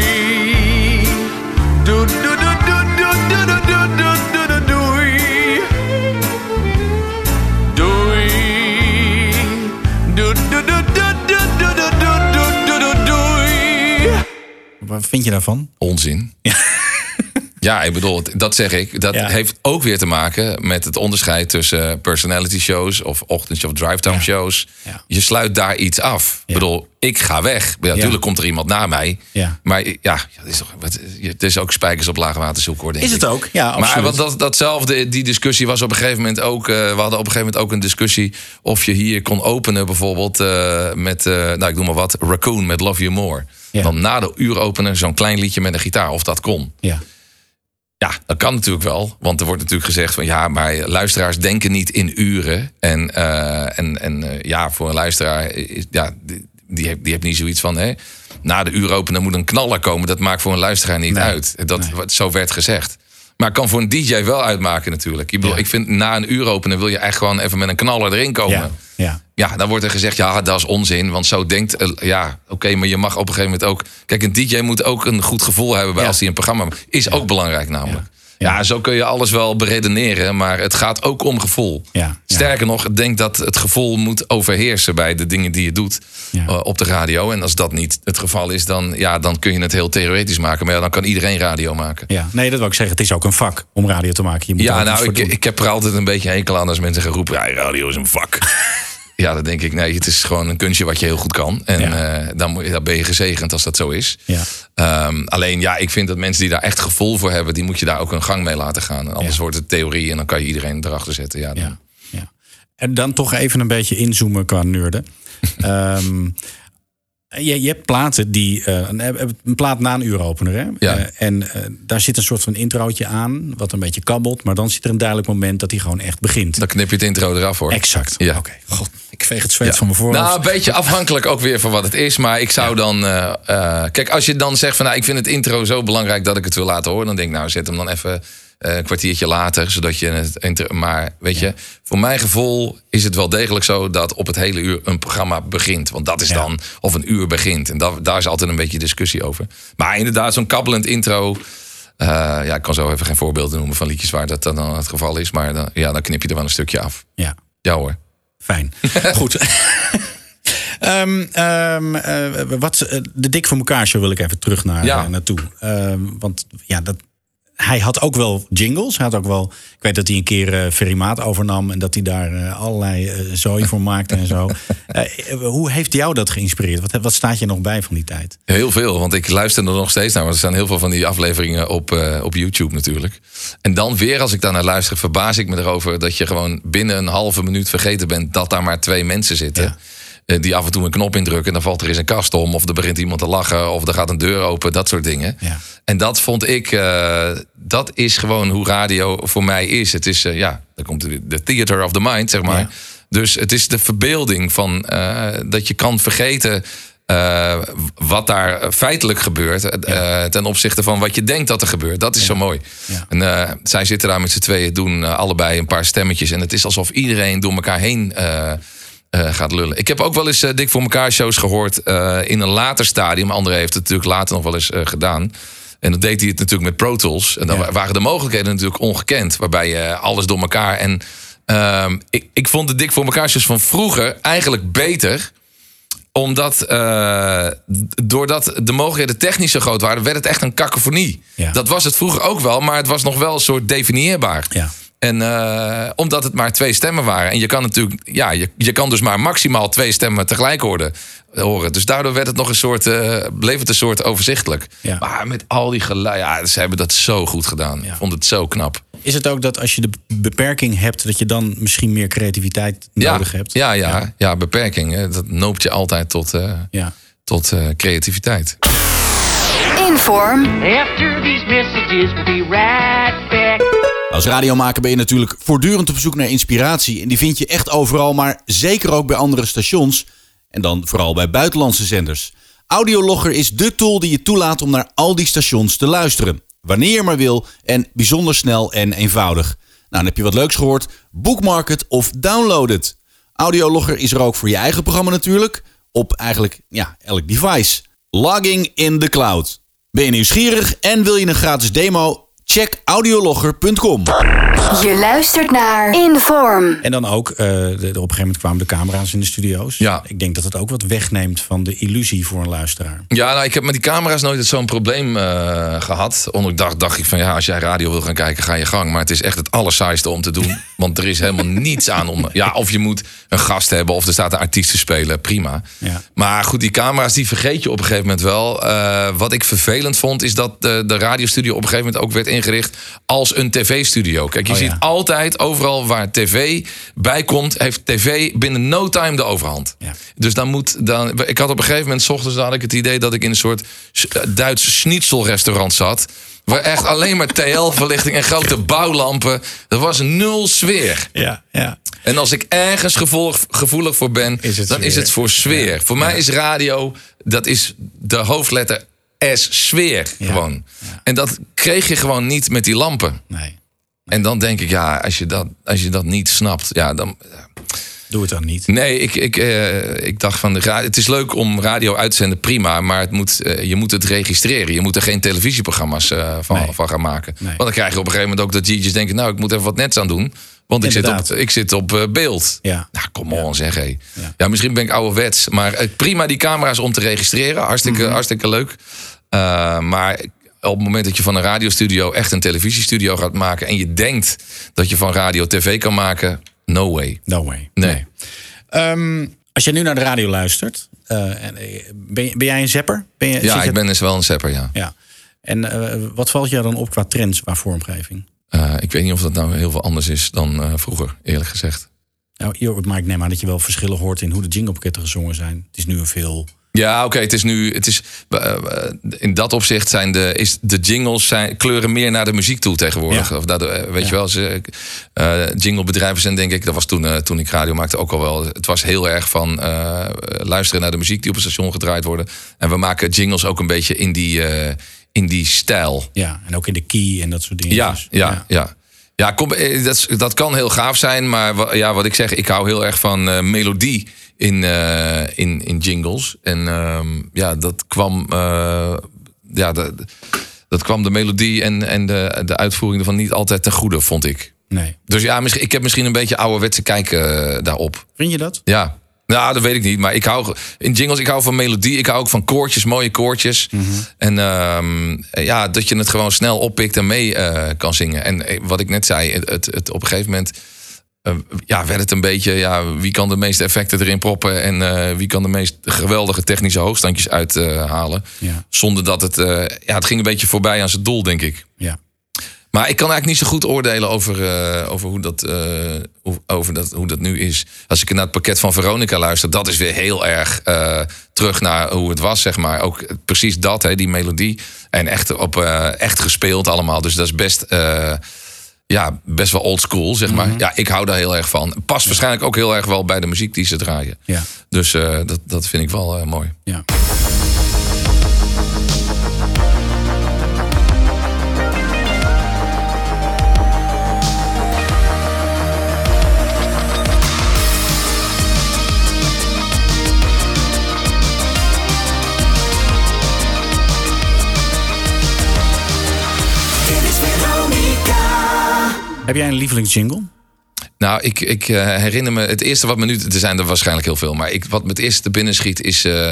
B: Wat vind je daarvan?
A: Onzin. Ja. Ik bedoel, dat zeg ik. Dat
B: Ja.
A: heeft ook weer te maken met het onderscheid tussen personality shows of ochtendshow of drive-time
B: Ja.
A: shows.
B: Ja.
A: Je sluit daar iets af. Ik bedoel, ik ga weg. Ja, natuurlijk komt er iemand na mij.
B: Ja.
A: Maar ja, ja, het, is toch, het is ook spijkers op lage water zoeken, hoor, denk
B: Is
A: ik.
B: het ook? Ja,
A: Maar
B: absoluut.
A: wat dat, datzelfde, die discussie was op een gegeven moment ook. eh, we hadden op een gegeven moment ook een discussie of je hier kon openen, bijvoorbeeld eh, met, eh, nou ik noem maar wat, Raccoon met Love You More.
B: Ja.
A: Dan na de uur openen zo'n klein liedje met een gitaar, of dat kon.
B: Ja.
A: Ja, dat kan natuurlijk wel. Want er wordt natuurlijk gezegd van ja, maar luisteraars denken niet in uren. En, eh, en, en eh, ja, voor een luisteraar, is, ja, die, die, heeft, die heeft niet zoiets van hè, na de uur openen moet een knaller komen. Dat maakt voor een luisteraar niet
B: Nee.
A: uit. Dat, Zo werd gezegd. Maar kan voor een DJ wel uitmaken natuurlijk. Ik, bedoel,
B: Ja.
A: ik vind na een uur openen wil je echt gewoon even met een knaller erin komen.
B: Ja. Ja.
A: Ja, dan wordt er gezegd, ja, dat is onzin. Want zo denkt, eh, ja, oké, maar je mag op een gegeven moment ook... Kijk, een DJ moet ook een goed gevoel hebben bij
B: Ja.
A: als hij een programma. Is ook belangrijk namelijk.
B: Ja.
A: Zo kun je alles wel beredeneren, maar het gaat ook om gevoel.
B: Ja.
A: Sterker nog, ik denk dat het gevoel moet overheersen bij de dingen die je doet eh, op de radio. En als dat niet het geval is, dan, ja, dan kun je het heel theoretisch maken. Maar ja, dan kan iedereen radio maken.
B: Ja, nee, dat wil ik zeggen. Het is ook een vak om radio te maken. Je moet
A: Ja, nou, ik, ik heb er altijd een beetje hekel aan als mensen gaan roepen... Ja, radio is een vak. [LAUGHS] ja, dan denk ik, nee, het is gewoon een kunstje wat je heel goed kan. En
B: Ja.
A: eh, dan, moet je- dan ben je gezegend als dat zo is.
B: Ja.
A: Ehm, alleen, ja, ik vind dat mensen die daar echt gevoel voor hebben... die moet je daar ook een gang mee laten gaan. Anders
B: Ja.
A: wordt het theorie en dan kan je iedereen erachter zetten. Ja, dan-.
B: En dan toch even een beetje inzoomen qua nerden. [LAUGHS] Ehm, je, je hebt platen die. eh, een, een plaat na een uuropener. Hè?
A: Ja.
B: Eh, en eh, daar zit een soort van introotje aan. Wat een beetje kabbelt. Maar dan zit er een duidelijk moment dat hij gewoon echt begint.
A: Dan knip je het intro eraf, hoor.
B: Exact.
A: Ja.
B: Oké. God, ik veeg het zweet
A: Ja.
B: van mijn voorhoofd.
A: Nou, een beetje afhankelijk ook weer van wat het is. Maar ik zou dan. eh, eh, kijk, als je dan zegt van nou, ik vind het intro zo belangrijk dat ik het wil laten horen. Dan denk ik, nou, zet hem dan even eh, een kwartiertje later. Zodat je het. Maar weet je, voor mijn gevoel is het wel degelijk zo dat op het hele uur een programma begint. Want dat is
B: Ja.
A: dan. Of een uur begint. En dat, daar is altijd een beetje discussie over. Maar inderdaad, zo'n kabbelend intro. eh, ja, ik kan zo even geen voorbeelden noemen van liedjes waar dat dan het geval is. Maar dan, ja, dan knip je er wel een stukje af.
B: Ja,
A: Ja hoor.
B: fijn. [LAUGHS] Goed. [LAUGHS] Ehm, ehm, eh, wat, eh, de Dik voor elkaar show wil ik even terug naar,
A: Ja.
B: eh, naartoe. Ehm, want ja, dat, hij had ook wel jingles. Hij had ook wel, ik weet dat hij een keer eh Ferry Maat overnam... en dat hij daar eh, allerlei eh, zooi voor [LAUGHS] maakte en zo. Eh, hoe heeft jou dat geïnspireerd? Wat, wat staat je nog bij van die tijd?
A: Heel veel, want ik luister er nog steeds naar. Want er staan heel veel van die afleveringen op, eh, op YouTube natuurlijk. En dan weer, als ik daar naar luister, verbaas ik me erover dat je gewoon binnen een halve minuut vergeten bent dat daar maar twee mensen zitten.
B: Ja.
A: Eh, Die af en toe een knop indrukken en dan valt er eens een kast om. Of er begint iemand te lachen. Of er gaat een deur open. Dat soort dingen.
B: Ja.
A: En dat vond ik, eh, dat is gewoon hoe radio voor mij is. Het is, eh, ja, dan komt de, de theater of the mind, zeg maar.
B: Ja.
A: Dus het is de verbeelding van dat je kan vergeten wat daar feitelijk gebeurt. ten opzichte van wat je denkt dat er gebeurt. Dat is zo mooi.
B: Ja.
A: En zij zitten daar met z'n tweeën, doen allebei een paar stemmetjes. En het is alsof iedereen door elkaar heen eh, gaat lullen. Ik heb ook wel eens eh, Dik voor elkaar shows gehoord eh, in een later stadium. André heeft het natuurlijk later nog wel eens gedaan. En dan deed hij het natuurlijk met Pro Tools. En dan
B: Ja.
A: waren de mogelijkheden natuurlijk ongekend. Waarbij je alles door elkaar. En ehm, ik, ik vond de Dik voor elkaar shows van vroeger eigenlijk beter omdat, doordat de mogelijkheden technisch zo groot waren, werd het echt een kakofonie.
B: Ja.
A: Dat was het vroeger ook wel, maar het was nog wel een soort definieerbaar.
B: Ja.
A: En eh, omdat het maar twee stemmen waren. En je kan natuurlijk, ja, je, je kan dus maar maximaal twee stemmen tegelijk horen. horen. Dus daardoor werd het nog een soort, eh, bleef het een soort overzichtelijk.
B: Ja.
A: Maar met al die geluiden, ja, ze hebben dat zo goed gedaan.
B: Ja.
A: Ik vond het zo knap.
B: Is het ook dat als je de beperking hebt... dat je dan misschien meer creativiteit nodig
A: ja,
B: hebt?
A: Ja, ja, ja. beperking. hè, Dat noopt je altijd tot, eh,
B: Ja.
A: tot eh, creativiteit.
D: Inform,
J: After these messages, we'll be right back.
K: Als radiomaker ben je natuurlijk voortdurend op zoek naar inspiratie. En die vind je echt overal, maar zeker ook bij andere stations. En dan vooral bij buitenlandse zenders. Audiologger is dé tool die je toelaat om naar al die stations te luisteren. Wanneer je maar wil en bijzonder snel en eenvoudig. Nou, dan heb je wat leuks gehoord. Bookmark het of download het. Audiologger is er ook voor je eigen programma natuurlijk. Op eigenlijk ja, elk device. Logging in the cloud. Ben je nieuwsgierig en wil je een gratis demo? Check audiologger.com.
D: Je luistert naar Inform.
B: En dan ook, eh, de, de- op een gegeven moment kwamen de camera's in de studio's.
A: Ja.
B: Ik denk dat het ook wat wegneemt van de illusie voor een luisteraar.
A: Ja, nou, ik heb met die camera's nooit zo'n probleem eh, gehad. Ondanks dacht ik van ja, als jij radio wil gaan kijken, ga je gang. Maar het is echt het allersaaiste om te doen. [LAUGHS] Want er is helemaal [LAUGHS] niets aan om. Ja, of je moet een gast hebben of er staat een artiest te spelen, prima.
B: Ja.
A: Maar goed, die camera's die vergeet je op een gegeven moment wel. Eh, wat ik vervelend vond, is dat de, de radiostudio op een gegeven moment ook werd ingericht als een tv-studio. Kijk, je
B: Oh, ja.
A: ziet altijd overal waar tv bij komt, heeft tv binnen no time de overhand.
B: Ja.
A: Dus dan moet dan. Ik had op een gegeven moment, s ochtends had ik het idee dat ik in een soort Duits schnitzelrestaurant zat. Waar echt alleen maar TL-verlichting en grote bouwlampen. Er was nul sfeer.
B: Ja, ja.
A: En als ik ergens gevolg, gevoelig voor ben,
B: Is
A: dan is het voor sfeer. Voor mij is radio, dat is de hoofdletter S, sfeer gewoon. En dat kreeg je gewoon niet met die lampen.
B: Nee,
A: En dan denk ik, ja, als je dat, als je dat niet snapt, ja, dan.
B: Doe het dan niet.
A: Nee, ik, ik, eh, ik dacht van de het is leuk om radio uit te zenden, prima, maar het moet, eh, je moet het registreren. Je moet er geen televisieprogramma's eh, van,
B: Nee.
A: van gaan maken.
B: Nee.
A: Want dan krijg je op een gegeven moment ook dat DJ's denken, nou, ik moet even wat nets aan doen, want ik zit op, ik zit op beeld.
B: Ja.
A: Nou, kom on, zeg hé.
B: Ja.
A: Ja. misschien ben ik ouderwets, maar prima die camera's om te registreren, hartstikke,
B: Mhm.
A: hartstikke leuk. Maar op het moment dat je van een radiostudio echt een televisiestudio gaat maken en je denkt dat je van radio tv kan maken, no way.
B: No way.
A: Nee.
B: Ehm, als jij nu naar de radio luistert, eh, eh, ben, je- ben jij een zapper? Ben je,
A: Ja,
B: je-
A: ik ben dus wel een sepper, ja.
B: Ja. En eh, wat valt jou dan op qua trends qua vormgeving?
A: Ik weet niet of dat nou heel veel anders is dan vroeger, eerlijk gezegd.
B: Nou, maar ik neem aan dat je wel verschillen hoort in hoe de jinglepakketten gezongen zijn. Het is nu een veel.
A: Ja, oké, het is nu. Het is, eh, eh, in dat opzicht zijn de, is de jingles zijn, kleuren meer naar de muziek toe tegenwoordig.
B: Ja.
A: Of de, eh, weet
B: Ja.
A: je wel, ze, eh, jinglebedrijven zijn denk ik, dat was toen, toen ik radio maakte ook al wel. Het was heel erg van luisteren naar de muziek die op het station gedraaid worden. En we maken jingles ook een beetje in die, in die stijl.
B: Ja, en ook in de key en dat soort dingen.
A: Ja,
B: Dus,
A: ja, ja. Ja, kom, eh, dat, dat kan heel gaaf zijn, maar ja, wat ik zeg, ik hou heel erg van eh, melodie in, eh, in, in jingles. En ehm, ja, dat kwam, ja, dat, dat kwam de melodie en, en de, de uitvoering ervan niet altijd ten goede, vond ik.
B: Nee.
A: Dus ja, misschien, ik heb misschien een beetje ouderwetse kijk eh, daarop.
B: Vind je dat?
A: Ja. Nou, dat weet ik niet. Maar ik hou in jingles, ik hou van melodie. Ik hou ook van koortjes, mooie koortjes. En ehm, ja, dat je het gewoon snel oppikt en mee eh, kan zingen. En eh, wat ik net zei, het, het, het op een gegeven moment. eh, ja, werd het een beetje, ja, wie kan de meeste effecten erin proppen en wie kan de meest geweldige technische hoogstandjes uithalen.
B: Ja.
A: Zonder dat het, ja, het ging een beetje voorbij aan zijn doel, denk ik.
B: Ja.
A: Maar ik kan eigenlijk niet zo goed oordelen over, eh, over, hoe, dat, eh, hoe, over dat, hoe dat nu is. Als ik naar het pakket van Veronica luister, dat is weer heel erg eh, terug naar hoe het was, zeg maar. Ook precies dat, hè, die melodie. En echt, op, echt gespeeld allemaal. Dus dat is best, ja, best wel old school, zeg maar. Ja, ik hou daar heel erg van. Past waarschijnlijk ook heel erg wel bij de muziek die ze draaien.
B: Ja.
A: Dus dat, dat vind ik wel mooi.
B: Ja. Heb jij een lievelingsjingle?
A: Nou, ik, ik eh, herinner me, het eerste wat me nu, er zijn er waarschijnlijk heel veel, maar ik, wat me het eerste te binnen schiet is eh,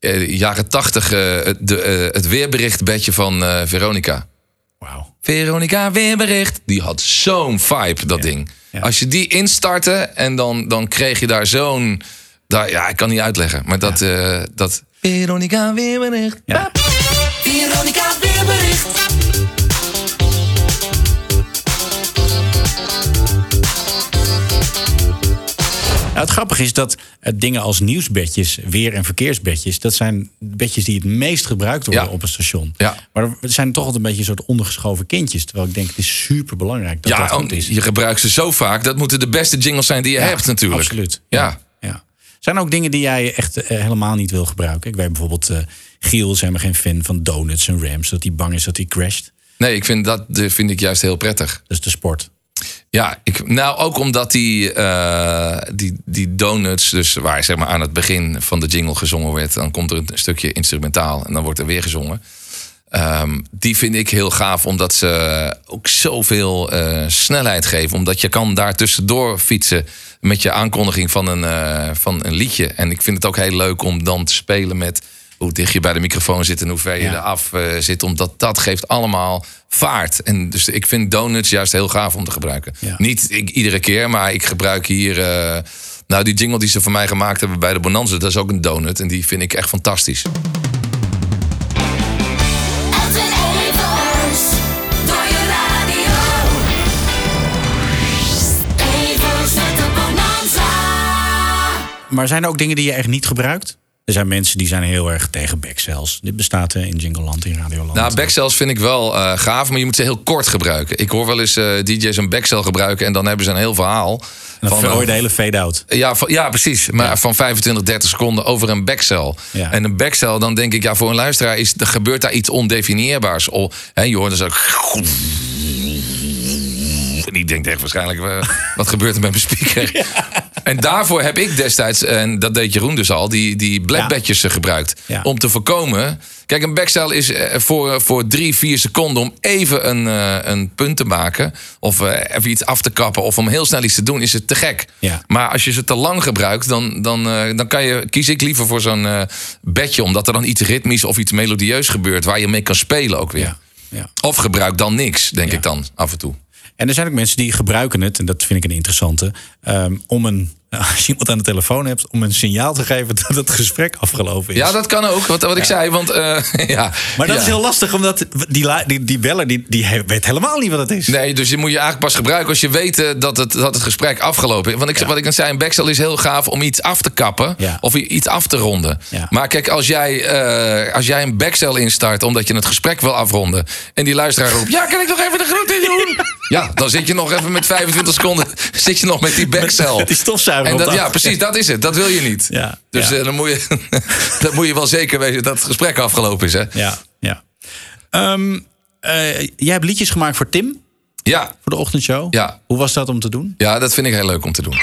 A: eh, jaren tachtig het, de, eh, het weerberichtbedje van eh, Veronica.
B: Wauw.
A: Veronica weerbericht, die had zo'n vibe, dat ding.
B: ja.
A: Als je die instartte en dan, dan kreeg je daar zo'n, daar, ja, ik kan niet uitleggen, maar dat, eh, dat Veronica weerbericht.
B: Ja.
H: Veronica weerbericht.
B: Nou, het grappige is dat eh, dingen als nieuwsbedjes, weer- en verkeersbedjes... dat zijn bedjes die het meest gebruikt worden
A: Ja.
B: op een station.
A: Ja.
B: Maar er zijn toch altijd een beetje een soort ondergeschoven kindjes. Terwijl ik denk, het is super belangrijk dat
A: Ja,
B: dat goed
A: oh,
B: is.
A: je gebruikt ze zo vaak, dat moeten de beste jingles zijn die je
B: Ja,
A: hebt natuurlijk.
B: Absoluut.
A: Ja.
B: ja. Zijn er ook dingen die jij echt eh, helemaal niet wil gebruiken? Ik weet bijvoorbeeld, eh Giel is helemaal geen fan van donuts en rams... dat hij bang is dat hij crasht.
A: Nee, ik vind dat vind ik juist heel prettig.
B: Is de sport.
A: Ja, ik, nou ook omdat die, eh, die, die donuts, dus waar zeg maar aan het begin van de jingle gezongen werd, dan komt er een stukje instrumentaal en dan wordt er weer gezongen. Ehm, die vind ik heel gaaf, omdat ze ook zoveel eh, snelheid geven. Omdat je kan daar tussendoor fietsen met je aankondiging van een, eh, van een liedje. En ik vind het ook heel leuk om dan te spelen met hoe dicht je bij de microfoon zit en hoe ver je
B: Ja.
A: eraf eh, zit. Omdat dat geeft allemaal vaart. En dus ik vind donuts juist heel gaaf om te gebruiken.
B: Ja.
A: Niet ik, iedere keer, maar ik gebruik hier... eh, nou, die jingle die ze voor mij gemaakt hebben bij de Bonanza... dat is ook een donut en die vind ik echt fantastisch.
B: Maar zijn er ook dingen die je echt niet gebruikt? Er zijn mensen die zijn heel erg tegen backcells. Dit bestaat eh, in Jingleland, in Radioland.
A: Nou, backcells vind ik wel eh, gaaf, maar je moet ze heel kort gebruiken. Ik hoor wel eens eh, DJ's een backcell gebruiken en dan hebben ze een heel verhaal.
B: en dan
A: van,
B: de hele fade-out.
A: Ja, van- ja, precies. Maar van 25, 30 seconden over een backcell.
B: Ja.
A: En een backcell, dan denk ik, ja, voor een luisteraar is, er gebeurt daar iets ondefinieerbaars. Of, hè, je hoort dus ook... [LAUGHS] En die denkt echt waarschijnlijk, wat gebeurt er met mijn speaker? [LAUGHS] En daarvoor heb ik destijds, en dat deed Jeroen dus al, die, die blackbadges eh, gebruikt. Om te voorkomen. Kijk, een backcell is eh, voor, voor drie, vier seconden om even een, eh, een punt te maken. Of eh, even iets af te kappen. Of om heel snel iets te doen, is het te gek. Maar als je ze te lang gebruikt, dan, dan, dan kan je, kies ik liever voor zo'n bedje. Omdat er dan iets ritmisch of iets melodieus gebeurt. Waar je mee kan spelen ook weer.
B: Ja. Ja.
A: Of gebruik dan niks, denk
B: Ja.
A: ik dan af en toe.
B: En er zijn ook mensen die gebruiken het, en dat vind ik een interessante, ehm, om een, [LAUGHS] als je iemand aan de telefoon hebt, om een signaal te geven dat het gesprek afgelopen is.
A: Ja, dat kan ook, wat, wat ik zei. Want eh, [LAUGHS] ja,
B: maar dat
A: ja.
B: is heel lastig, omdat die, die, die beller die, die weet helemaal niet wat het is.
A: Nee, dus je moet je eigenlijk pas gebruiken als je weet eh, dat het, dat het gesprek afgelopen is. Want ik, wat ik net zei, een backstel is heel gaaf om iets af te kappen. Of iets af te ronden. Maar kijk, als jij, eh, als jij een backstel instart omdat je het gesprek wil afronden. En die luisteraar roept, ja, kan ik nog even de groeten doen? [LAUGHS] ja, dan zit je nog even met 25 seconden zit je nog met die backstel.
B: Met die stofzuiger
A: En dat, ja, precies, dat is het. Dat wil je niet.
B: Ja,
A: Dus
B: ja.
A: eh, dan, moet je, [LAUGHS] dan moet je wel zeker weten dat het gesprek afgelopen is. Hè?
B: Ja, ja. Ehm, eh, jij hebt liedjes gemaakt voor Tim,
A: Ja,
B: voor de ochtendshow.
A: Ja.
B: Hoe was dat om te doen?
A: ja, dat vind ik heel leuk om te doen.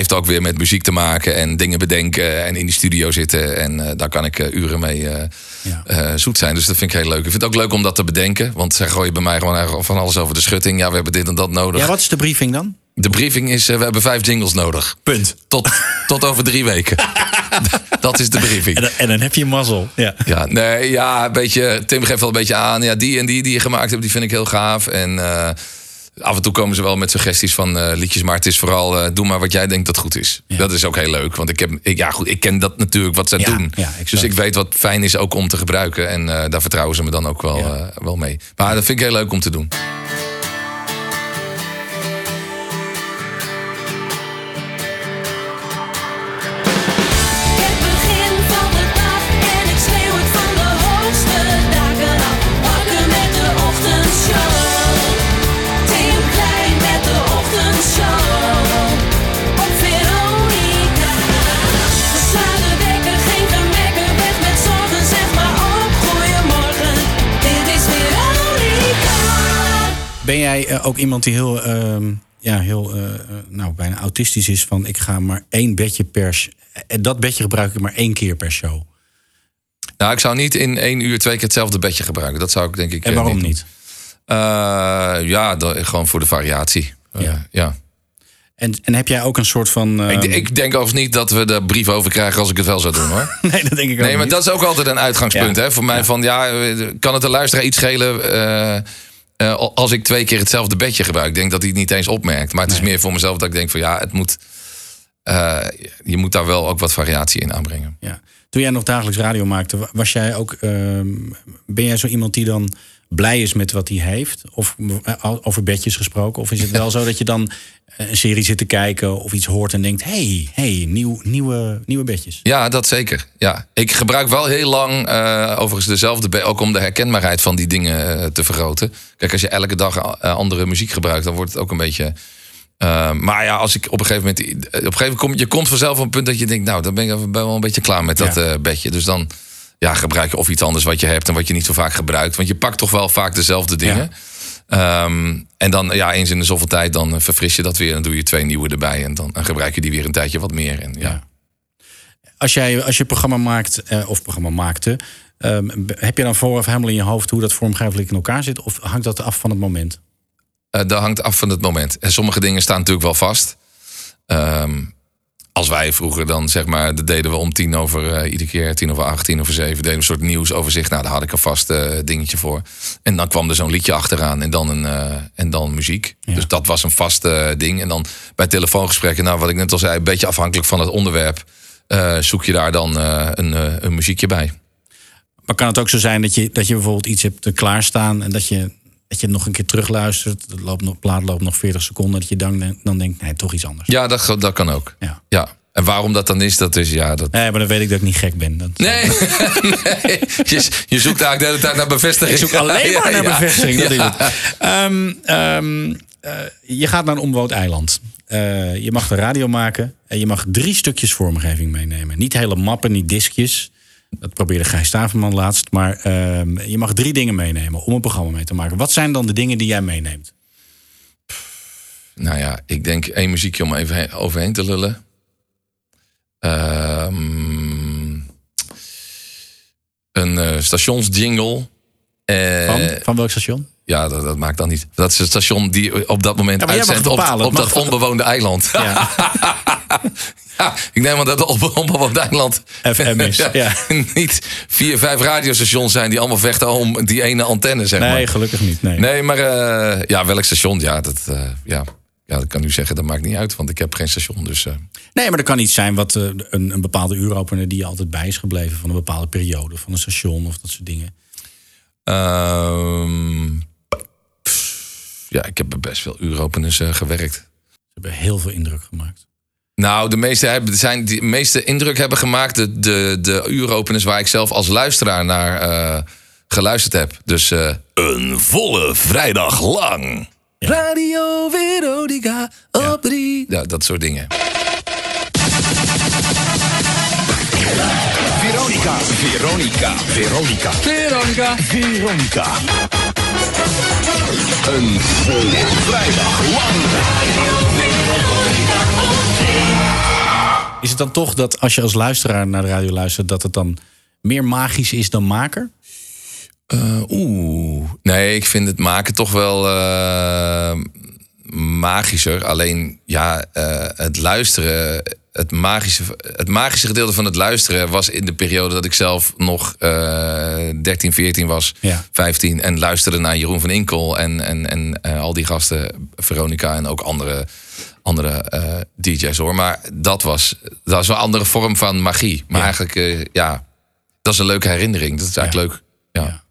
A: Heeft ook weer met muziek te maken en dingen bedenken en in die studio zitten. En eh, daar kan ik eh, uren mee eh,
B: Ja.
A: zoet zijn. Dus dat vind ik heel leuk. Ik vind het ook leuk om dat te bedenken. Want zij gooien bij mij gewoon eigenlijk van alles over de schutting. Ja, we hebben dit en dat nodig.
B: Ja, wat is de briefing dan?
A: De briefing is, we hebben vijf jingles nodig.
B: Punt.
A: Tot, tot over drie weken. [LAUGHS] dat is de briefing.
B: En, dan- en dan heb je mazzel. Ja.
A: Ja, nee, ja, een beetje. Tim geeft wel een beetje aan. Ja, die en die die je gemaakt hebt, die vind ik heel gaaf. En af en toe komen ze wel met suggesties van eh, liedjes. Maar het is vooral, eh, doe maar wat jij denkt dat goed is.
B: Ja.
A: Dat is ook heel leuk. Want ik, heb, ik, ja, goed, ik ken dat natuurlijk wat ze
B: Ja,
A: doen.
B: ja,
A: dus ik weet wat fijn is ook om te gebruiken. En eh, daar vertrouwen ze me dan ook wel, wel mee. Maar dat vind ik heel leuk om te doen.
B: Jij eh, ook iemand die heel, ehm, ja, heel eh, eh, nou, bijna autistisch is van ik ga maar één bedje per... En dat bedje gebruik ik maar één keer per show.
A: Nou, ik zou niet in één uur twee keer hetzelfde bedje gebruiken. Dat zou ik denk ik.
B: En waarom niet?
A: Eh, ja, gewoon voor de variatie.
B: Ja.
A: ja.
B: En, en heb jij ook een soort van...
A: Ik,
B: ehm,
A: ik denk overigens niet dat we de brief over krijgen als ik het wel zou doen hoor. [LAUGHS]
B: nee, dat denk ik ook
A: Nee, maar
B: niet.
A: dat is ook altijd een uitgangspunt
B: Ja.
A: hè, voor mij.
B: Ja.
A: Van ja, kan het de luisteraar iets schelen eh, als ik twee keer hetzelfde bedje gebruik? Ik denk dat hij het niet eens opmerkt. Maar het is meer voor mezelf dat ik denk van ja, het moet. eh, je moet daar wel ook wat variatie in aanbrengen.
B: Ja. Toen jij nog dagelijks radio maakte, wa- was jij ook, ehm, ben jij zo iemand die dan blij is met wat hij heeft? Of eh, over bedjes gesproken? Of is het wel [LAUGHS] zo dat je dan eh, een serie zit te kijken of iets hoort en denkt: hey, hey, nieuw, nieuwe, nieuwe bedjes?
A: Ja, dat zeker. Ja. Ik gebruik wel heel lang eh, overigens dezelfde, be- ook om de herkenbaarheid van die dingen te vergroten. Kijk, als je elke dag andere muziek gebruikt, dan wordt het ook een beetje. maar ja, als ik op een gegeven moment. Op een gegeven moment kom je komt vanzelf op een punt dat je denkt, nou, dan ben ik wel een beetje klaar met dat
B: Ja.
A: bedje. Dus dan ja, gebruik je of iets anders wat je hebt en wat je niet zo vaak gebruikt. Want je pakt toch wel vaak dezelfde dingen. Ehm, en dan ja, eens in de zoveel tijd, dan eh, verfris je dat weer. En doe je twee nieuwe erbij. En dan, gebruik je die weer een tijdje wat meer. En, ja.
B: Als, jij, als je programma maakt, eh, of programma maakte, ehm, heb je dan vooraf helemaal in je hoofd hoe dat vormgevelijk in elkaar zit? Of hangt dat af van het moment?
A: Eh, dat hangt af van het moment. En sommige dingen staan natuurlijk wel vast. Ehm, als wij vroeger dan zeg maar, dat deden we om tien over eh, iedere keer, tien over acht, tien over zeven, deden we een soort nieuwsoverzicht. Nou, daar had ik een vast eh, dingetje voor. En dan kwam er zo'n liedje achteraan en dan, een, eh, en dan muziek. Dus dat was een vast ding. En dan bij telefoongesprekken, nou, wat ik net al zei, een beetje afhankelijk van het onderwerp, zoek je daar dan een, een muziekje bij.
B: Maar kan het ook zo zijn dat je, dat je bijvoorbeeld iets hebt klaarstaan en dat je, dat je nog een keer terugluistert? De loopt nog, plaat loopt nog 40 seconden, dat je dan, dan denkt, nee, toch iets anders.
A: Ja, dat, dat kan ook.
B: Ja.
A: ja. En waarom dat dan is, dat is ja, dat,
B: Nee, maar dan weet ik dat ik niet gek ben. Dat,
A: Nee, [LAUGHS] nee. Je, je zoekt eigenlijk de hele tijd naar bevestiging.
B: Ik zoek alleen maar naar bevestiging. Dat
A: ja.
B: is het. Ehm, ehm, eh, je gaat naar een onbewoond eiland. Eh, je mag de radio maken en je mag drie stukjes vormgeving meenemen. Niet hele mappen, niet diskjes. Dat probeerde Gijs Staverman laatst. Maar ehm, je mag drie dingen meenemen om een programma mee te maken. Wat zijn dan de dingen die jij meeneemt?
A: Nou ja, ik denk één muziekje om even he- overheen te lullen. Ehm, een eh, stationsjingle. Eh,
B: Van, van welk station?
A: Ja, dat, dat maakt dan niet. Dat is het station die op dat moment
B: Ja,
A: uitzendt op, op dat onbewoonde eiland.
B: Ja. [LAUGHS] [LAUGHS]
A: Ja, ik neem aan dat op onbewoond eiland
B: FM is, [LAUGHS] ja. [LAUGHS]
A: niet vier, vijf radiostations zijn die allemaal vechten om die ene antenne, zeg maar.
B: Nee, gelukkig niet. Nee.
A: Nee, maar eh, ja, welk station? Ja, dat, eh, ja. ja, dat kan u zeggen, dat maakt niet uit, want ik heb geen station. Dus eh,
B: Nee, maar er kan iets zijn wat een, een bepaalde uuropener die je altijd bij is gebleven van een bepaalde periode, van een station of dat soort dingen.
A: ehm, ja, ik heb best veel uuropeners gewerkt.
B: Ze hebben heel veel indruk gemaakt.
A: Nou, de meeste, hebben, zijn, die meeste indruk hebben gemaakt de, de, de uuropeners waar ik zelf als luisteraar naar eh, geluisterd heb. Dus eh, een volle vrijdag lang. Radio Veronica op drie. Ja, dat soort dingen.
L: Veronica, Veronica, Veronica, Veronica, Veronica. Een volle vrijdag lang.
B: Is het dan toch dat als je als luisteraar naar de radio luistert, dat het dan meer magisch is dan maker?
A: Eh, Oeh. Nee, ik vind het maken toch wel eh, magischer. Alleen, ja, eh, het luisteren. Het magische, het magische gedeelte van het luisteren was in de periode dat ik zelf nog eh 13, 14 was,
B: Ja.
A: 15. En luisterde naar Jeroen van Inkel en, en, en al die gasten, Veronica en ook andere, andere eh, DJ's hoor. Maar dat was, dat was een andere vorm van magie. Maar eigenlijk, eh, ja, dat is een leuke herinnering. Dat is eigenlijk leuk. Ja.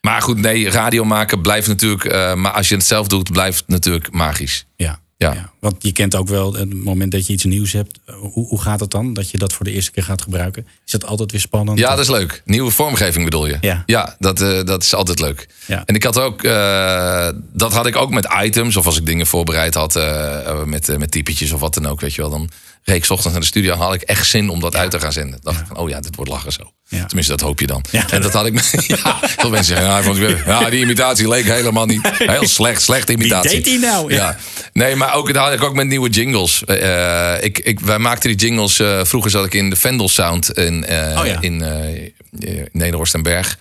A: Maar goed, nee, radio maken blijft natuurlijk. eh, maar als je het zelf doet, blijft het natuurlijk magisch.
B: Ja.
A: Ja.
B: Want je kent ook wel het moment dat je iets nieuws hebt. Hoe, hoe gaat het dan? Dat je dat voor de eerste keer gaat gebruiken? Is dat altijd weer spannend?
A: Ja, dat is leuk. Nieuwe vormgeving bedoel je?
B: Ja.
A: dat, eh, dat is altijd leuk.
B: Ja.
A: En ik had ook, eh, dat had ik ook met items, of als ik dingen voorbereid had eh, met, met typetjes of wat dan ook, weet je wel. Dan reed ik 's ochtends naar de studio had ik echt zin om dat uit te gaan zenden. Dan dacht ik van, oh ja, dit wordt lachen zo. Tenminste, dat hoop je dan. En dat had ik met, [LAUGHS] ja, veel mensen zeggen, ja, hij het weer- ja, die imitatie leek helemaal niet. Heel slecht, slechte imitatie.
B: deed die nou?
A: Ja. Nee, maar ook, dat had ik ook met nieuwe jingles. Eh, ik, ik, wij maakten die jingles, eh, vroeger zat ik in de Vendel Sound in, eh,
B: Oh ja.
A: in eh, eh, Nederhorst en Berg.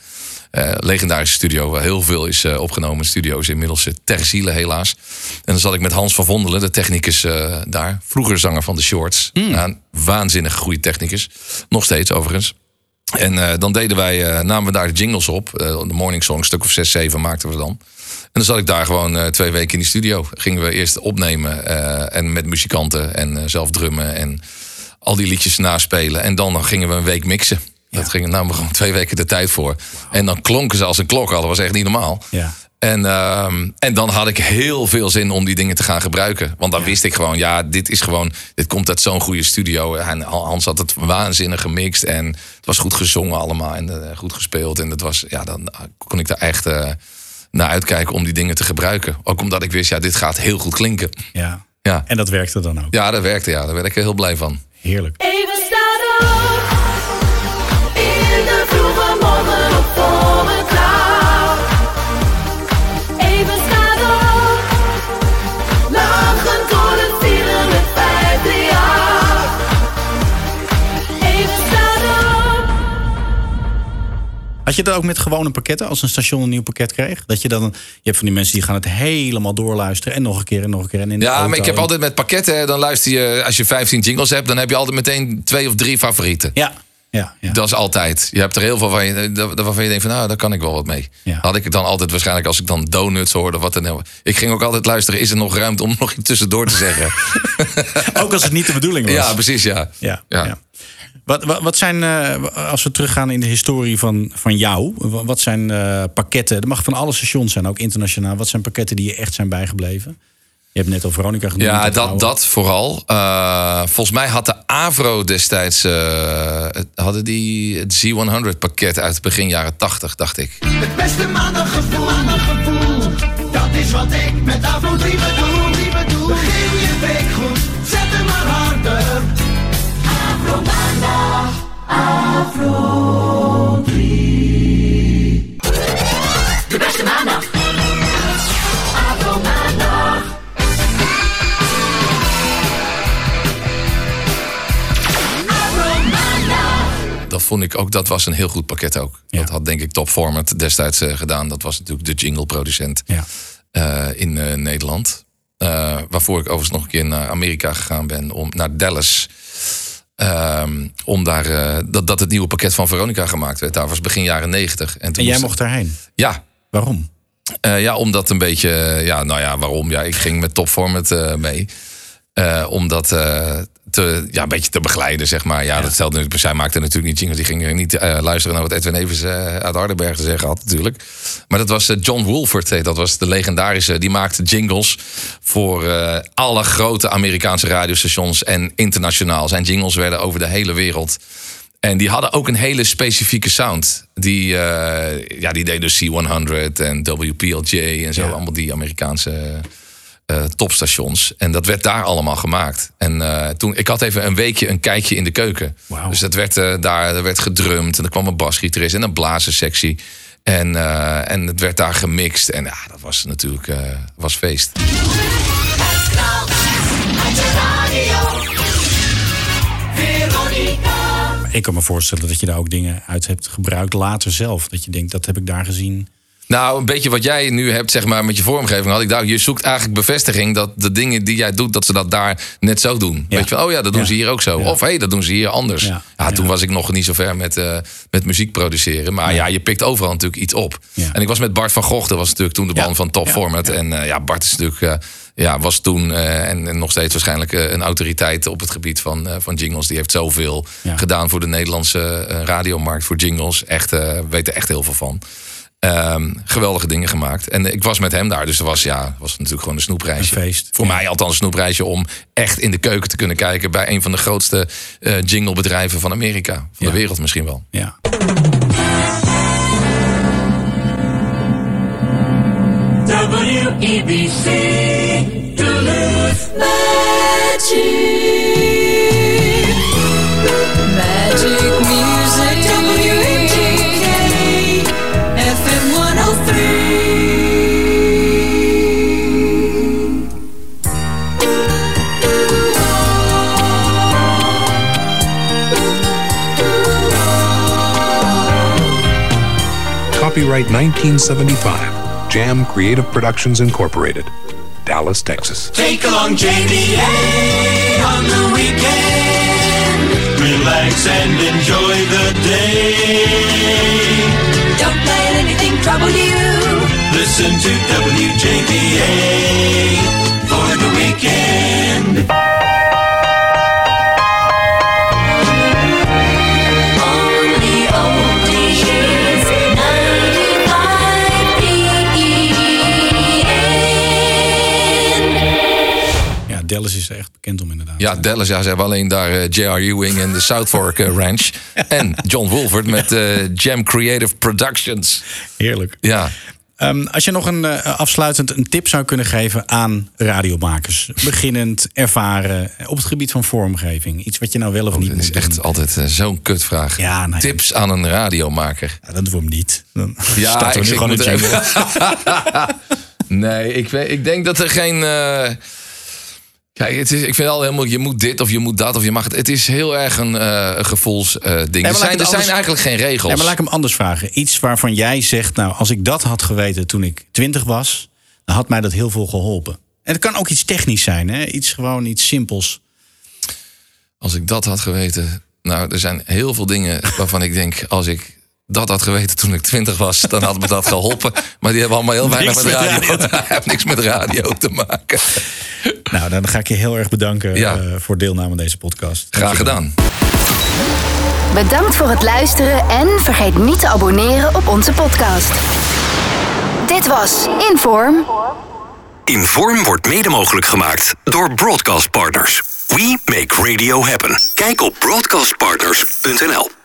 A: Eh, legendarische studio, waar heel veel is eh, opgenomen. Studio is inmiddels uh, ter ziele, helaas. En dan zat ik met Hans van Vondelen, de technicus daar. Vroeger zanger van de Shorts.
B: Hmm.
A: Een waanzinnig goede technicus. Nog steeds, overigens. En dan deden wij, namen we daar de jingles op. De morning song, een stuk of zes, zeven maakten we dan. En dan zat ik daar gewoon twee weken in die studio. Gingen we eerst opnemen en met muzikanten en zelf drummen en al die liedjes naspelen. En dan, dan gingen we een week mixen. Dat ging namen we gewoon twee weken de tijd voor. En dan klonken ze als een klok al. Dat was echt niet normaal.
B: Ja.
A: En, ehm, en dan had ik heel veel zin om die dingen te gaan gebruiken. Want dan wist ik gewoon, ja, dit is gewoon, dit komt uit zo'n goede studio. En Hans had het waanzinnig gemixt en het was goed gezongen allemaal en eh, goed gespeeld. En het was, ja, dan kon ik daar echt eh, naar uitkijken om die dingen te gebruiken. Ook omdat ik wist, ja, dit gaat heel goed klinken.
B: Ja.
A: Ja,
B: En dat werkte dan ook.
A: ja dat werkte, ja. Daar werd ik heel blij van.
B: Heerlijk.
H: Even
B: Had je dat ook met gewone pakketten, als een station een nieuw pakket kreeg? Dat je dan, je hebt van die mensen die gaan het helemaal doorluisteren en nog een keer en nog een keer. En in de
A: Ja, maar ik heb altijd met pakketten, dan luister je, als je 15 jingles hebt, dan heb je altijd meteen twee of drie favorieten.
B: Ja, ja, ja.
A: Dat is altijd. Je hebt er heel veel van je, dat- waarvan je denkt van, nou, daar kan ik wel wat mee.
B: Ja.
A: Had ik het dan altijd waarschijnlijk als ik dan donuts hoorde, wat dan. Ik ging ook altijd luisteren, is er nog ruimte om nog iets tussendoor te zeggen? [LAUGHS]
B: Ook als het niet de bedoeling [LAUGHS] was.
A: ja, precies, ja.
B: Ja,
A: Ja.
B: Wat, wat, wat zijn, eh, als we teruggaan in de historie van, van jou, wa- wat zijn eh, pakketten? Het mag van alle stations zijn, ook internationaal. Wat zijn pakketten die je echt zijn bijgebleven? Je hebt net al Veronica genoemd.
A: Ja,
B: het
A: dat, dat vooral. Eh, volgens mij had de Avro destijds eh, het- hadden die het Z100 pakket uit begin jaren 80, dacht ik.
E: Het beste maandaggevoel, maandaggevoel. Dat is wat ik met Afro 3 bedoel. Begin je week goed, zet hem maar harder. Afro 3.
H: De beste maandag. Afro maandag. Afro maandag.
A: Dat vond ik ook, dat was een heel goed pakket ook.
B: Ja.
A: Dat had denk ik Top Format destijds eh, gedaan. Dat was natuurlijk de jingle producent
B: Ja.
A: eh, in eh, Nederland. Waarvoor ik overigens nog een keer naar Amerika gegaan ben, om, naar Dallas. Ehm, om daar, eh, dat, dat het nieuwe pakket van Veronica gemaakt werd. Daar was begin jaren negentig. En, toen
B: En jij mocht daarheen.
A: Ja,
B: Waarom?
A: eh, ja, omdat een beetje, ja, nou ja, waarom? Ja, ik ging met Top Format eh, mee. Om dat eh, te, ja, een beetje te begeleiden, zeg maar. Ja, dat stelde natuurlijk, zij maakte natuurlijk niet jingles. Die gingen niet eh, luisteren naar wat Edwin Evers eh, uit Hardenberg te zeggen had, natuurlijk. Maar dat was eh, John Woolford, eh, dat was de legendarische. Die maakte jingles voor eh, alle grote Amerikaanse radiostations en internationaal. Zijn jingles werden over de hele wereld. En die hadden ook een hele specifieke sound. Die, eh, ja, die deden dus C100 en WPLJ en zo.
B: Ja.
A: Allemaal die Amerikaanse eh, topstations. En dat werd daar allemaal gemaakt. En eh, toen, ik had even een weekje een kijkje in de keuken. Dus dat werd, eh, daar er werd gedrumd. En er kwam een basgitarist en een blazerssectie. En, en het werd daar gemixt. En ja, dat was natuurlijk was feest.
B: Ik kan me voorstellen dat je daar ook dingen uit hebt gebruikt later zelf. Dat je denkt, dat heb ik daar gezien.
A: Nou, een beetje wat jij nu hebt, zeg maar, met je vormgeving. Had ik daar, je zoekt eigenlijk bevestiging dat de dingen die jij doet, dat ze dat daar net zo doen.
B: Ja.
A: Weet je wel, oh ja, dat doen
B: Ja.
A: ze hier ook zo.
B: Ja.
A: Of hé, hey, dat doen ze hier anders.
B: Ja.
A: Toen was ik nog niet zo ver met, eh, met muziek produceren. Maar ja. je pikt overal natuurlijk iets op. En ik was met Bart van Gogh, dat was natuurlijk toen de man van Top. Format. En eh, ja, Bart is natuurlijk, eh, ja, was toen en, en nog steeds waarschijnlijk een autoriteit op het gebied van, van jingles. Die heeft zoveel
B: Ja.
A: gedaan voor de Nederlandse radiomarkt, voor jingles. Echt, weet er echt heel veel van. Ehm, geweldige dingen gemaakt. En ik was met hem daar, dus dat was, ja, was natuurlijk gewoon een snoepreisje.
B: Een feest.
A: Voor mij althans een snoepreisje om echt in de keuken te kunnen kijken bij een van de grootste eh, jinglebedrijven van Amerika. Van
B: Ja.
A: de wereld misschien wel.
B: Ja.
H: WEBC Duluth Magic Magic Music
M: Copyright 1975. Jam Creative Productions Incorporated. Dallas, Texas.
E: Take along JDA on the weekend. Relax and enjoy the day.
H: Anything trouble you
E: Listen to WJBA for the weekend.
B: Dallas is er echt bekend om inderdaad.
A: Ja, Dallas, ja, ze hebben alleen daar eh, J.R. Ewing en de South Fork eh, Ranch. [LAUGHS] en John Wolford met eh, Jam Creative Productions.
B: Heerlijk.
A: Ja.
B: Ehm, als je nog een eh, afsluitend een tip zou kunnen geven aan radiomakers, beginnend, ervaren, op het gebied van vormgeving, iets wat je nou wel of niet
A: Dat is
B: moet
A: echt altijd eh, zo'n kutvraag.
B: Ja, nee.
A: Tips aan een radiomaker.
B: Ja, dat doen we hem niet. Dan
A: Ja, [LAUGHS]
B: starten we nu
A: ik
B: gewoon
A: moet
B: een jingle. [LAUGHS]
A: nee, ik, weet, ik denk dat er geen. eh, Kijk, het is, ik vind al helemaal, je moet dit of je moet dat of je mag het. Het is heel erg een eh gevoelsding.
B: maar
A: er zijn, er zijn eigenlijk geen regels.
B: Ja, maar laat ik hem anders vragen. Iets waarvan jij zegt, nou, als ik dat had geweten toen ik twintig was, dan had mij dat heel veel geholpen. En het kan ook iets technisch zijn, hè? Iets gewoon iets simpels.
A: Als ik dat had geweten. Nou, er zijn heel veel dingen waarvan ik denk, als ik dat had geweten toen ik twintig was, dan had me dat geholpen. Maar die hebben allemaal heel weinig
B: Niks
A: met
B: met
A: radio.
B: radio.
A: Dat [LAUGHS] heeft niks met radio te maken.
B: Nou, dan ga ik je heel erg bedanken
A: Ja.
B: eh, voor deelname aan deze podcast.
A: Graag gedaan.
D: Bedankt voor het luisteren en vergeet niet te abonneren op onze podcast. Dit was Inform.
C: Inform wordt mede mogelijk gemaakt door Broadcast Partners. We make radio happen. Kijk op broadcastpartners.nl.